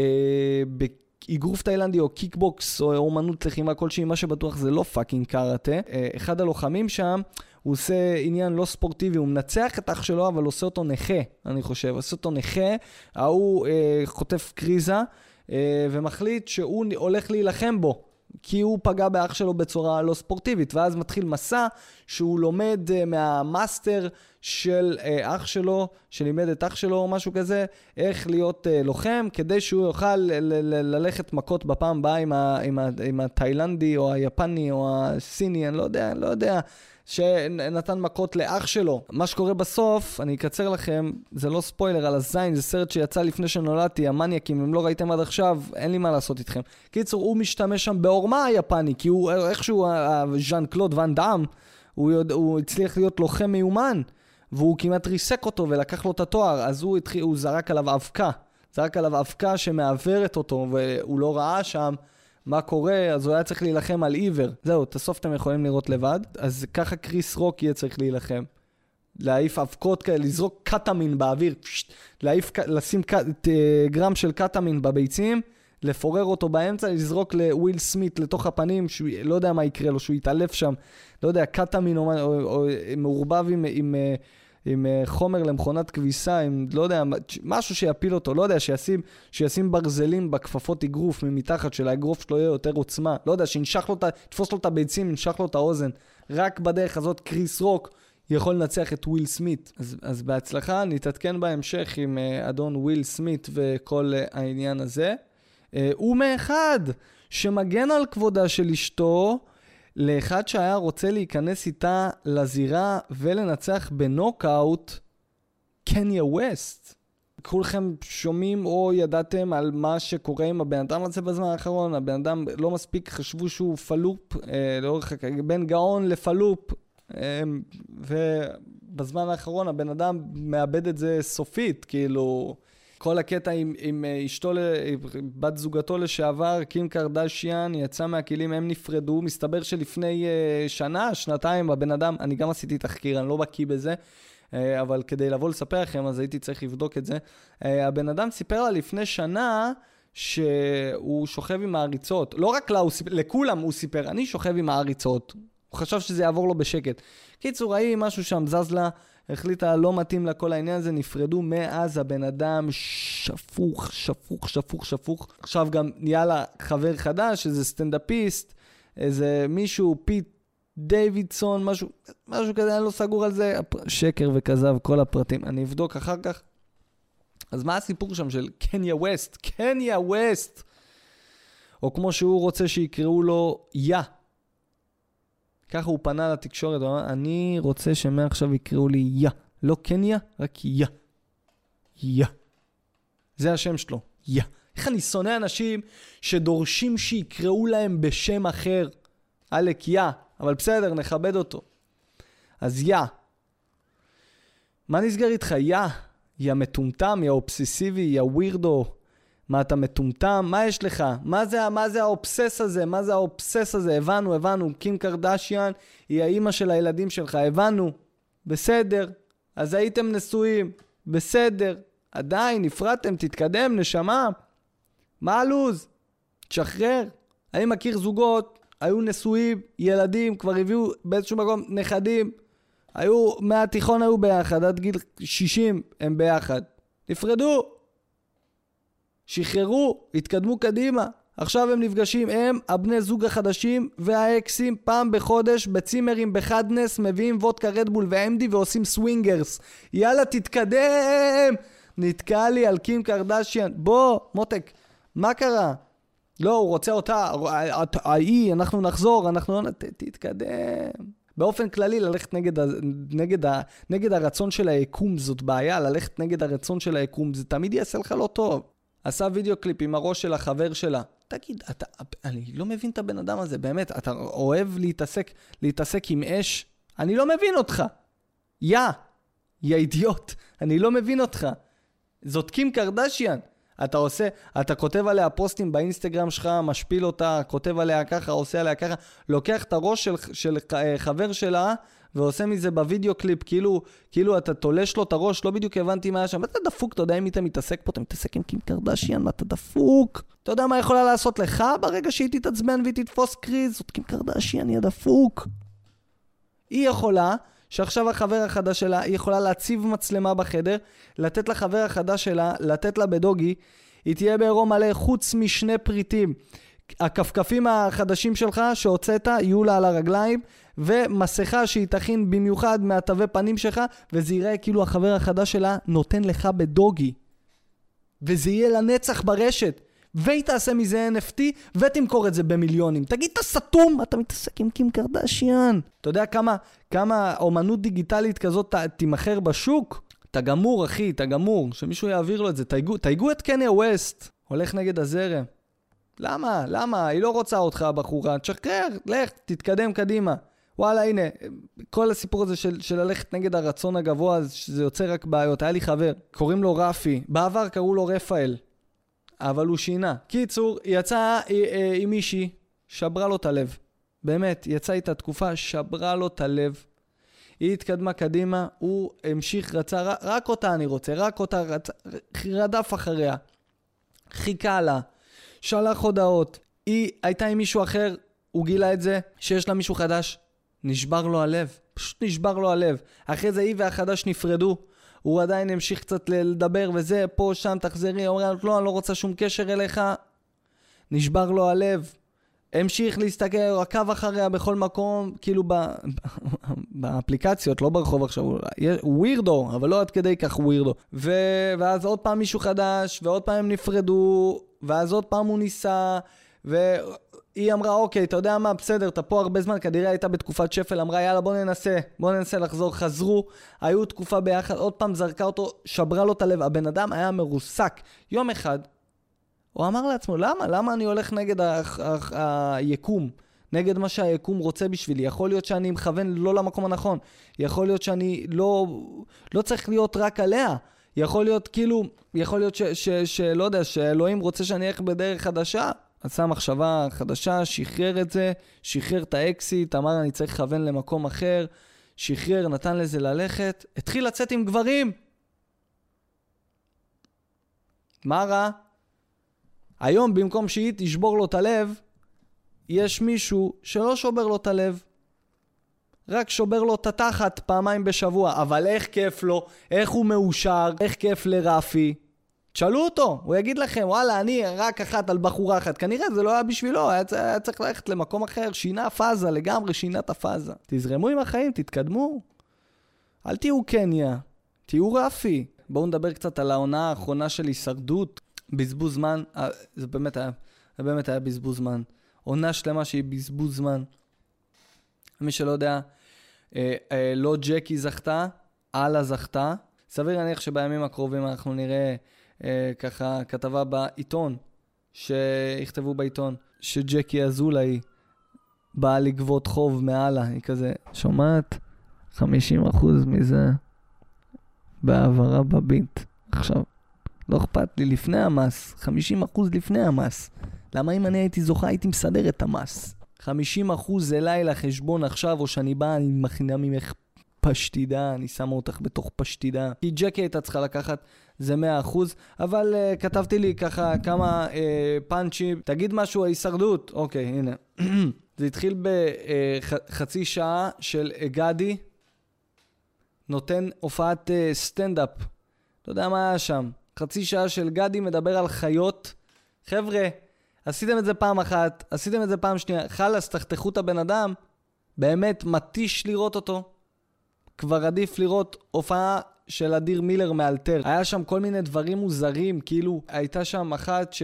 באגרוף תאילנדי או קיקבוקס או אומנות לחימה כלשהי, מה שבטוח זה לא פאקינג קארטה. אה, אחד הלוחמים שם, הוא עושה עניין לא ספורטיבי, הוא מנצח את אח שלו, אבל עושה אותו נכה, אני חושב. עושה אותו נכה, ההוא uh, חוטף קריזה. Uh, ומחליט שהוא הולך להילחם בו. כי הוא פגע באח שלו בצורה לא ספורטיבית, ואז מתחיל מסע שהוא לומד uh, מהמאסטר של uh, אח שלו, שלימד את אח שלו או משהו כזה, איך להיות לוחם, כדי שהוא יוכל ללכת מכות בפעם הבאה עם, עם, עם התאילנדי או היפני או הסיני, אני לא יודע, אני לא יודע. שנתן מכות לאח שלו. מה שקורה בסוף, אני אקצר לכם, זה לא ספוילר על הזין, זה סרט שיצא לפני שנולדתי, המניאקים, אם לא ראיתם עד עכשיו, אין לי מה לעשות איתכם. קיצור, הוא משתמש שם בעורמה היפני, כי הוא איכשהו, ז'אן קלוד ואן דאם, הוא, יודע, הוא הצליח להיות לוחם מיומן, והוא כמעט ריסק אותו ולקח לו את התואר, אז הוא, התחיל, הוא זרק עליו אבקה. זרק עליו אבקה שמעוורת אותו, והוא לא ראה שם. מה קורה, אז הוא היה צריך להילחם על עיוור. זהו, את הסוף אתם יכולים לראות לבד. אז ככה קריס רוק יהיה צריך להילחם. להעיף אבקות כאלה, לזרוק קטמין באוויר, פשט, להעיף, לשים ק, גרם של קטמין בביצים, לפורר אותו באמצע, לזרוק לוויל סמית לתוך הפנים, שהוא לא יודע מה יקרה לו, שהוא יתעלף שם, לא יודע, קטמין או, או, או מעורבב עם, עם, עם עם אה, חומר למכונת כביסה, עם, לא יודע, משהו שיפיל אותו, לא יודע, שישים, שישים ברזלים בכפפות אגרוף ממתחת, של האגרוף שלו יהיה יותר עוצמה. לא יודע, שינשך לו את ה... תתפוס לו את הביצים, ינשך לו את האוזן. רק בדרך הזאת קריס רוק יכול לנצח את וויל סמית. אז, אז בהצלחה, נתעדכן בהמשך עם אה, אדון וויל סמית וכל אה, העניין הזה. הוא מאחד שמגן על כבודה של אשתו. לאחד שהיה רוצה להיכנס איתה לזירה ולנצח בנוקאוט, קניה ווסט. כולכם שומעים או ידעתם על מה שקורה עם הבן אדם הזה בזמן האחרון, הבן אדם לא מספיק חשבו שהוא פלופ, אה, לאורך, בין גאון לפלופ, אה, ובזמן האחרון הבן אדם מאבד את זה סופית, כאילו, כל הקטע עם, עם אה, אשתו, בת זוגתו לשעבר, קים קרדשיאן, יצא מהכלים, הם נפרדו. מסתבר שלפני uh, שנה, שנתיים, הבן אדם, אני גם עשיתי תחקיר, אני לא בקיא בזה, uh, אבל כדי לבוא לספר לכם, אז הייתי צריך לבדוק את זה. הבן אדם סיפר לה לפני שנה, שהוא שוכב עם העריצות. לא רק לה, הוא סיפר, לכולם הוא סיפר, אני שוכב עם העריצות. הוא חשב שזה יעבור לו בשקט. קיצור, ההיא, משהו שם זז לה. החליטה לא מתאים לה כל העניין הזה, נפרדו מאז הבן אדם שפוך, שפוך, שפוך, שפוך. עכשיו גם נהיה לה חבר חדש, איזה סטנדאפיסט, איזה מישהו, פיט דיווידסון, משהו, משהו כזה, אני לא סגור על זה, שקר וכזב, כל הפרטים. אני אבדוק אחר כך. אז מה הסיפור שם של קניה ווסט? קניה ווסט! או כמו שהוא רוצה שיקראו לו יא. ככה הוא פנה לתקשורת, הוא אמר, אני רוצה שמעכשיו יקראו לי יא. לא קניה, רק יא. יא. זה השם שלו, יא. איך אני שונא אנשים שדורשים שיקראו להם בשם אחר. עלק יא, אבל בסדר, נכבד אותו. אז יא. מה נסגר איתך? יא. יא מטומטם, יא אובססיבי, יא ווירדו. מה אתה מטומטם? מה יש לך? מה זה, מה זה האובסס הזה? מה זה האובסס הזה? הבנו, הבנו, קים קרדשיאן היא האימא של הילדים שלך, הבנו. בסדר. אז הייתם נשואים, בסדר. עדיין, נפרדתם, תתקדם, נשמה. מה הלו"ז? תשחרר. אני מכיר זוגות, היו נשואים, ילדים, כבר הביאו באיזשהו מקום נכדים. היו, מהתיכון היו ביחד, עד גיל 60 הם ביחד. נפרדו. שחררו, התקדמו קדימה. עכשיו הם נפגשים, הם, הבני זוג החדשים והאקסים, פעם בחודש בצימרים בחד נס, מביאים וודקה רדבול ו MD ועושים swingers. יאללה, תתקדם! נתקע לי על קים קרדשיאן. בוא, מותק, מה קרה? לא, הוא רוצה אותה, ההיא, אנחנו נחזור, אנחנו לא... תתקדם. באופן כללי, ללכת נגד, ה, נגד, ה, נגד הרצון של היקום זאת בעיה, ללכת נגד הרצון של היקום זה תמיד יעשה לך לא טוב. עשה וידאו קליפ עם הראש של החבר שלה. תגיד, אתה, אני לא מבין את הבן אדם הזה, באמת, אתה אוהב להתעסק, להתעסק עם אש? אני לא מבין אותך. יא, יא אידיוט, אני לא מבין אותך. זאת קים קרדשיאן. אתה עושה, אתה כותב עליה פוסטים באינסטגרם שלך, משפיל אותה, כותב עליה ככה, עושה עליה ככה, לוקח את הראש של, של חבר שלה ועושה מזה בווידאו קליפ, כאילו, כאילו אתה תולש לו את הראש, לא בדיוק הבנתי מה היה שם. אתה דפוק, אתה יודע עם מי אתה מתעסק פה? אתה מתעסק עם קים קרדשיאן, מה אתה דפוק? אתה יודע מה יכולה לעשות לך ברגע שהיא תתעצבן והיא תתפוס קריז? זאת קים קרדשיאן, יא דפוק. היא יכולה, שעכשיו החבר החדש שלה, היא יכולה להציב מצלמה בחדר, לתת לחבר החדש שלה, לתת לה ב doggy, היא תהיה בעירום מלא חוץ משני פריטים. הכפכפים החדשים שלך שהוצאת יהיו לה על הרגליים, ומסכה שהיא תכין במיוחד מהתווי פנים שלך, וזה ייראה כאילו החבר החדש שלה נותן לך בדוגי. וזה יהיה לנצח ברשת. והיא תעשה מזה NFT, ותמכור את זה במיליונים. תגיד, אתה סתום? אתה מתעסק עם קים קרדשיאן. אתה יודע כמה, כמה אומנות דיגיטלית כזאת תימכר בשוק? אתה גמור, אחי, אתה גמור. שמישהו יעביר לו את זה. תייגו, תייגו את קניה ווסט. הולך נגד הזרם. למה? למה? היא לא רוצה אותך, הבחורה. תשחרר, לך, תתקדם קדימה. וואלה, הנה, כל הסיפור הזה של, של ללכת נגד הרצון הגבוה, שזה יוצר רק בעיות. היה לי חבר, קוראים לו רפי. בעבר קראו לו רפאל, אבל הוא שינה. קיצור, יצא אה, אה, עם מישהי, שברה לו את הלב. באמת, יצא איתה תקופה, שברה לו את הלב. היא התקדמה קדימה, הוא המשיך, רצה, רק אותה אני רוצה, רק אותה רצה, רדף אחריה. חיכה לה. שלח הודעות. היא הייתה עם מישהו אחר, הוא גילה את זה, שיש לה מישהו חדש. נשבר לו הלב. פשוט נשבר לו הלב. אחרי זה היא והחדש נפרדו. הוא עדיין המשיך קצת לדבר וזה, פה, שם, תחזרי, אומר לא, אני לא רוצה שום קשר אליך. נשבר לו הלב. המשיך להסתכל, הוא עקב אחריה בכל מקום, כאילו ב... באפליקציות, לא ברחוב עכשיו, הוא ווירדו, אבל לא עד כדי כך ווירדו. ו... ואז עוד פעם מישהו חדש, ועוד פעם הם נפרדו, ואז עוד פעם הוא ניסה, והיא אמרה, אוקיי, אתה יודע מה, בסדר, אתה פה הרבה זמן, כנראה הייתה בתקופת שפל, אמרה, יאללה, בוא ננסה, בוא ננסה לחזור, חזרו, היו תקופה ביחד, עוד פעם זרקה אותו, שברה לו את הלב, הבן אדם היה מרוסק. יום אחד, הוא אמר לעצמו, למה? למה אני הולך נגד היקום? נגד מה שהיקום רוצה בשבילי. יכול להיות שאני מכוון לא למקום הנכון. יכול להיות שאני לא, לא צריך להיות רק עליה. יכול להיות כאילו, יכול להיות ש, ש, ש, שלא יודע, שאלוהים רוצה שאני אלך בדרך חדשה. עשה מחשבה חדשה, שחרר את זה, שחרר את האקסיט, אמר אני צריך לכוון למקום אחר, שחרר, נתן לזה ללכת, התחיל לצאת עם גברים. מה רע? היום במקום שהיא תשבור לו את הלב, יש מישהו שלא שובר לו את הלב. רק שובר לו את התחת פעמיים בשבוע, אבל איך כיף לו, איך הוא מאושר, איך כיף לרפי. תשאלו אותו, הוא יגיד לכם, וואלה, אני רק אחת על בחורה אחת. כנראה זה לא היה בשבילו, היה, היה צריך ללכת למקום אחר, שינה פאזה, לגמרי שינה את הפאזה. תזרמו עם החיים, תתקדמו. אל תהיו קניה, תהיו רפי. בואו נדבר קצת על העונה האחרונה של הישרדות. בזבוז זמן, אה, זה באמת היה, זה באמת היה בזבוז זמן. עונה שלמה שהיא בזבוז זמן. מי שלא יודע, אה, אה, לא ג'קי זכתה, אללה זכתה. סביר להניח שבימים הקרובים אנחנו נראה אה, ככה כתבה בעיתון, שיכתבו בעיתון, שג'קי אזולאי באה לגבות חוב מאללה. היא כזה, שומעת? 50% מזה בהעברה בביט. עכשיו, לא אכפת לי, לפני המס, 50% לפני המס. למה אם אני הייתי זוכה הייתי מסדר את המס? 50% אליי לחשבון עכשיו, או שאני בא, אני מכינה ממך פשטידה, אני שמה אותך בתוך פשטידה. כי ג'קי הייתה צריכה לקחת, זה 100%, אבל uh, כתבתי לי ככה כמה uh, פאנצ'ים. תגיד משהו, ההישרדות. אוקיי, הנה. זה התחיל בחצי uh, שעה של גדי, נותן הופעת uh, סטנדאפ. אתה יודע מה היה שם? חצי שעה של גדי מדבר על חיות. חבר'ה, עשיתם את זה פעם אחת, עשיתם את זה פעם שנייה, חלאס, תחתכו את הבן אדם. באמת מתיש לראות אותו. כבר עדיף לראות הופעה של אדיר מילר מאלתר. היה שם כל מיני דברים מוזרים, כאילו, הייתה שם אחת ש...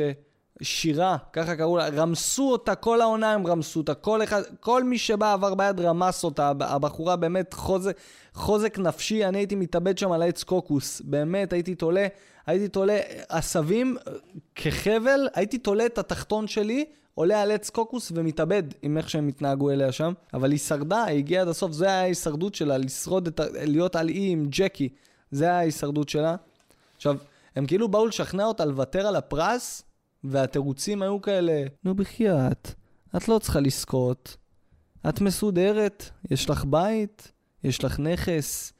שירה, ככה קראו לה, רמסו אותה, כל העונה הם רמסו אותה, כל אחד, כל מי שבא עבר ביד רמס אותה, הבחורה באמת חוזק, חוזק נפשי, אני הייתי מתאבד שם על העץ קוקוס, באמת הייתי תולה, הייתי תולה עשבים כחבל, הייתי תולה את התחתון שלי, עולה על עץ קוקוס ומתאבד עם איך שהם התנהגו אליה שם, אבל היא שרדה, היא הגיעה עד הסוף, זה היה ההישרדות שלה, לשרוד, את, להיות על אי עם ג'קי, זה היה ההישרדות שלה. עכשיו, הם כאילו באו לשכנע אותה לוותר על הפרס, והתירוצים היו כאלה, נו בחייאת, את לא צריכה לזכות, את מסודרת, יש לך בית, יש לך נכס,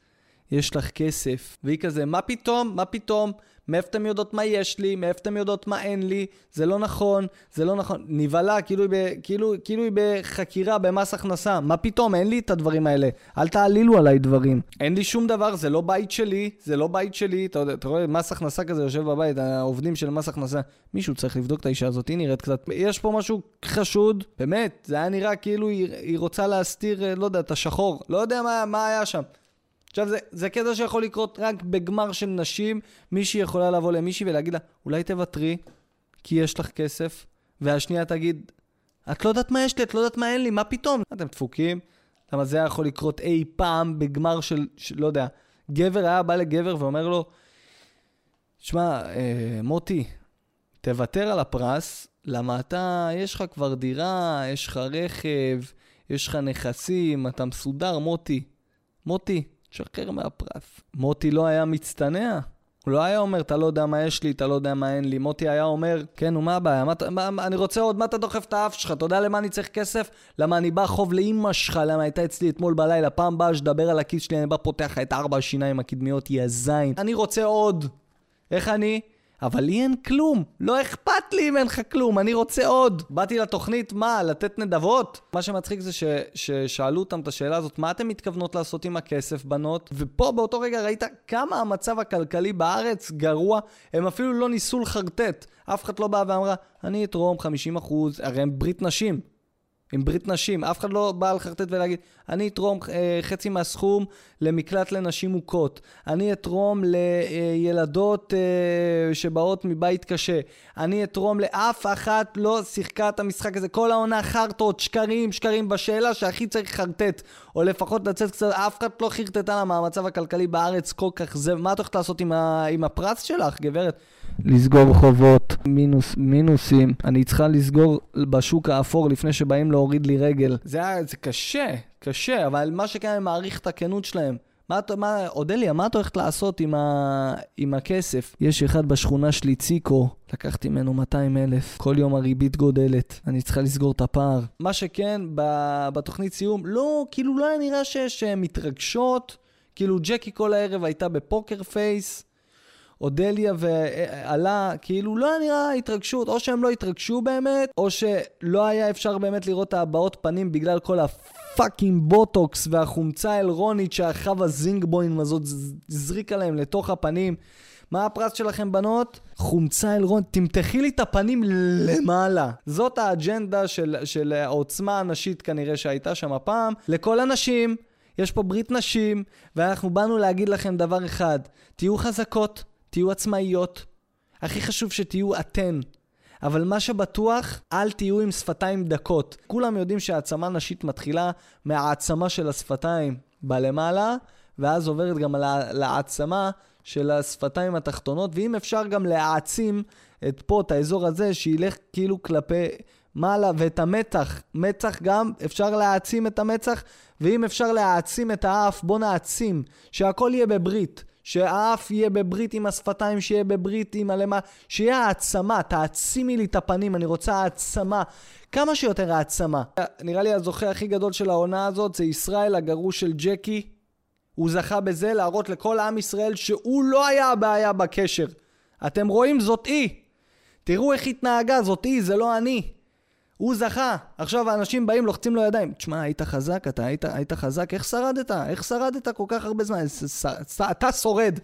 יש לך כסף. והיא כזה, מה פתאום, מה פתאום, מאיפה אתם יודעות מה יש לי, מאיפה אתם יודעות מה אין לי, זה לא נכון, זה לא נכון. נבהלה, כאילו כאילו, כאילו היא בחקירה במס הכנסה. מה פתאום, אין לי את הדברים האלה. אל תעלילו עליי דברים. אין לי שום דבר, זה לא בית שלי, זה לא בית שלי. אתה, יודע, אתה רואה, מס הכנסה כזה יושב בבית, העובדים של מס הכנסה. מישהו צריך לבדוק את האישה הזאת, היא נראית קצת... יש פה משהו חשוד, באמת, זה היה נראה כאילו היא, היא רוצה להסתיר, אה, לא יודע, את השחור. לא יודע מה, מה היה שם. עכשיו, זה, זה קטע שיכול לקרות רק בגמר של נשים. מישהי יכולה לבוא למישהי ולהגיד לה, אולי תוותרי, כי יש לך כסף, והשנייה תגיד, את לא יודעת מה יש לי, את לא יודעת מה אין לי, מה פתאום? אתם דפוקים? למה זה יכול לקרות אי פעם בגמר של, של לא יודע, גבר היה בא לגבר ואומר לו, שמע, אה, מוטי, תוותר על הפרס, למה אתה, יש לך כבר דירה, יש לך רכב, יש לך נכסים, אתה מסודר, מוטי. מוטי, תשחרר מהפרס. מוטי לא היה מצטנע. הוא לא היה אומר, אתה לא יודע מה יש לי, אתה לא יודע מה אין לי. מוטי היה אומר, כן, ומה הבעיה? אני רוצה עוד, מה אתה דוחף את האף שלך? אתה יודע למה אני צריך כסף? למה אני בא חוב לאימא שלך, למה הייתה אצלי אתמול בלילה. פעם באה שתדבר על הכיס שלי, אני בא פותח את ארבע השיניים הקדמיות, יא זין. אני רוצה עוד. איך אני? אבל לי אין כלום. לא אכפת לי אם אין לך כלום, אני רוצה עוד. באתי לתוכנית, מה, לתת נדבות? מה שמצחיק זה ש, ששאלו אותם את השאלה הזאת, מה אתם מתכוונות לעשות עם הכסף, בנות? ופה באותו רגע ראית כמה המצב הכלכלי בארץ גרוע, הם אפילו לא ניסו לחרטט. אף אחד לא בא ואמרה, אני אתרום 50 אחוז, הרי הם ברית נשים. עם ברית נשים. אף אחד לא בא לחרטט ולהגיד, אני אתרום אה, חצי מהסכום למקלט לנשים מוכות. אני אתרום לילדות אה, שבאות מבית קשה. אני אתרום לאף אחת לא שיחקה את המשחק הזה. כל העונה חרטות, שקרים, שקרים בשאלה שהכי צריך לחרטט. או לפחות לצאת קצת, אף אחד לא חרטטה למה המצב הכלכלי בארץ כל כך זה. מה את הולכת לעשות עם, ה, עם הפרס שלך, גברת? לסגור חובות, מינוס, מינוסים. אני צריכה לסגור בשוק האפור לפני שבאים להוריד לי רגל. זה, זה קשה, קשה, אבל מה שכן, אני מעריך את הכנות שלהם. מה, מה, אודליה, מה את הולכת לעשות עם, ה, עם הכסף? יש אחד בשכונה שלי, ציקו, לקחתי ממנו 200 אלף. כל יום הריבית גודלת, אני צריכה לסגור את הפער. מה שכן, ב, בתוכנית סיום, לא, כאילו לא היה נראה שיש מתרגשות. כאילו ג'קי כל הערב הייתה ב poker face. אודליה ועלה, כאילו לא נראה התרגשות, או שהם לא התרגשו באמת, או שלא היה אפשר באמת לראות את הבעות פנים בגלל כל ה fucking בוטוקס והחומצה ההיאלורונית שחוה זינגבוים הזאת הזריקה להם לתוך הפנים. מה הפרס שלכם בנות? חומצה היאלורונית, תמתחי לי את הפנים למעלה. זאת האג'נדה של, של העוצמה הנשית כנראה שהייתה שם הפעם. לכל הנשים, יש פה ברית נשים, ואנחנו באנו להגיד לכם דבר אחד, תהיו חזקות, תהיו עצמאיות. הכי חשוב שתהיו אתן. אבל מה שבטוח, אל תהיו עם שפתיים דקות. כולם יודעים שהעצמה נשית מתחילה מהעצמה של השפתיים בלמעלה, ואז עוברת גם להעצמה של השפתיים התחתונות, ואם אפשר גם להעצים את פה, את האזור הזה, שילך כאילו כלפי מעלה, ואת המתח. מתח גם, אפשר להעצים את המצח, ואם אפשר להעצים את האף, בוא נעצים, שהכל יהיה בברית. שהאף יהיה בברית עם השפתיים, שיהיה בברית עם הלמה, שיהיה העצמה, תעצימי לי את הפנים, אני רוצה העצמה. כמה שיותר העצמה. נראה לי הזוכה הכי גדול של העונה הזאת זה ישראל הגרוש של ג'קי. הוא זכה בזה להראות לכל עם ישראל שהוא לא היה הבעיה בקשר. אתם רואים? זאת היא. תראו איך התנהגה, זאת היא, זה לא אני. הוא זכה. עכשיו האנשים באים, לוחצים לו ידיים. תשמע, היית חזק, אתה היית, היית חזק, איך שרדת? איך שרדת כל כך הרבה זמן? אתה שורד.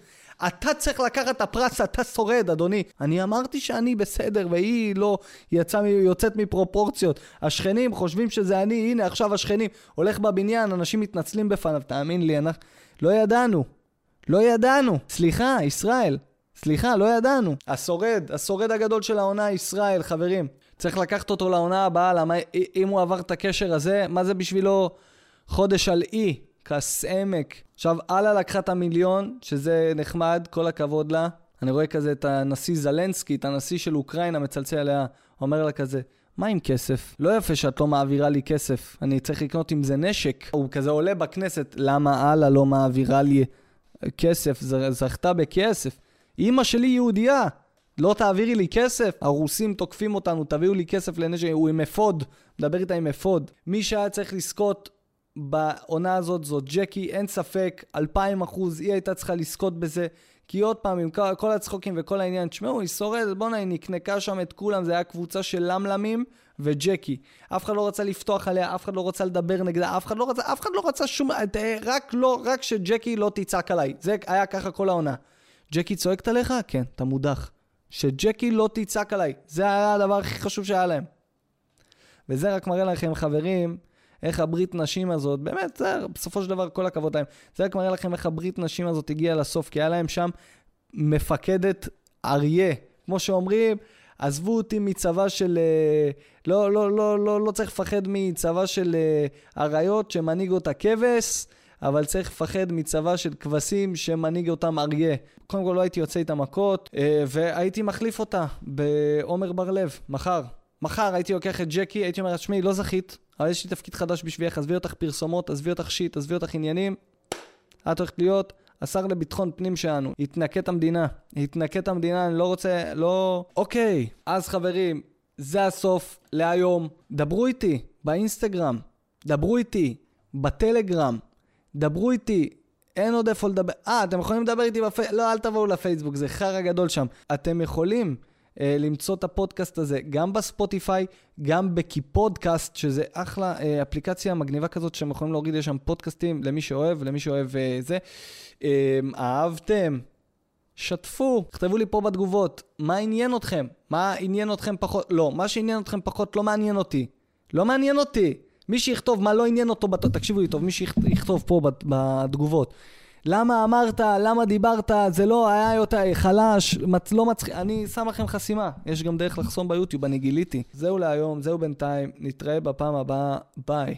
אתה צריך לקחת את הפרס, אתה שורד, אדוני. אני אמרתי שאני בסדר, והיא לא יצא, יוצאת מפרופורציות. השכנים חושבים שזה אני, הנה עכשיו השכנים. הולך בבניין, אנשים מתנצלים בפניו, תאמין לי, אנחנו... לא ידענו. לא ידענו. סליחה, ישראל. סליחה, לא ידענו. השורד, השורד הגדול של העונה, ישראל, חברים. צריך לקחת אותו לעונה הבאה, למה אם הוא עבר את הקשר הזה, מה זה בשבילו חודש על אי, כס עמק. עכשיו, אללה לקחה את המיליון, שזה נחמד, כל הכבוד לה. אני רואה כזה את הנשיא זלנסקי, את הנשיא של אוקראינה, מצלצל עליה, אומר לה כזה, מה עם כסף? לא יפה שאת לא מעבירה לי כסף, אני צריך לקנות עם זה נשק. הוא כזה עולה בכנסת, למה אללה לא מעבירה לי כסף? זכתה בכסף. אימא שלי יהודייה, לא תעבירי לי כסף? הרוסים תוקפים אותנו, תביאו לי כסף לנשק, הוא עם אפוד, מדבר איתה עם אפוד. מי שהיה צריך לזכות בעונה הזאת זאת ג'קי, אין ספק, אלפיים אחוז, היא הייתה צריכה לזכות בזה. כי עוד פעם, עם כל הצחוקים וכל העניין, תשמעו, היא שורדת, בואנה, היא נקנקה שם את כולם, זה היה קבוצה של למלמים וג'קי. אף אחד לא רצה לפתוח עליה, אף אחד לא רצה לדבר נגדה, אף אחד לא רצה, אף אחד לא רצה שום... רק לא, רק שג'קי לא תצעק עליי. זה היה ככה כל העונה. ג'קי צועקת עליך? כן, אתה מודח. שג'קי לא תצעק עליי. זה היה הדבר הכי חשוב שהיה להם. וזה רק מראה לכם, חברים, איך הברית נשים הזאת, באמת, זה בסופו של דבר כל הכבוד להם. זה רק מראה לכם איך הברית נשים הזאת הגיעה לסוף, כי היה להם שם מפקדת אריה. כמו שאומרים, עזבו אותי מצבא של... אה, לא, לא, לא, לא, לא צריך לפחד מצבא של אה, אריות שמנהיג אותה כבש. אבל צריך לפחד מצבא של כבשים שמנהיג אותם אריה. קודם כל לא הייתי יוצא איתה מכות, אה, והייתי מחליף אותה בעומר בר-לב, מחר. מחר הייתי לוקח את ג'קי, הייתי אומר, תשמעי, לא זכית, אבל יש לי תפקיד חדש בשבילך, עזבי אותך פרסומות, עזבי אותך שיט, עזבי אותך עניינים. את הולכת להיות השר לביטחון פנים שלנו. התנקה את המדינה. התנקה את המדינה, אני לא רוצה, לא... אוקיי, אז חברים, זה הסוף להיום. דברו איתי באינסטגרם, דברו איתי בטלגרם, דברו איתי אין עוד איפה לדבר. אה, אתם יכולים לדבר איתי בפייסבוק? לא, אל תבואו לפייסבוק, זה חרא גדול שם. אתם יכולים אה, למצוא את הפודקאסט הזה גם בספוטיפיי, גם בקיפודקאסט, שזה אחלה אה, אפליקציה מגניבה כזאת שהם יכולים להוריד, יש שם פודקאסטים למי שאוהב, למי שאוהב אה, זה. אה, אהבתם? שתפו, תכתבו לי פה בתגובות, מה עניין אתכם? מה עניין אתכם פחות? לא, מה שעניין אתכם פחות לא מעניין אותי. לא מעניין אותי. מי שיכתוב מה לא עניין אותו, בת... תקשיבו לי טוב, מי שיכתוב פה בתגובות. למה אמרת, למה דיברת, זה לא היה יותר חלש, מצ... לא מצחיק, אני שם לכם חסימה. יש גם דרך לחסום ביוטיוב, אני גיליתי. זהו להיום, זהו בינתיים, נתראה בפעם הבאה, ביי.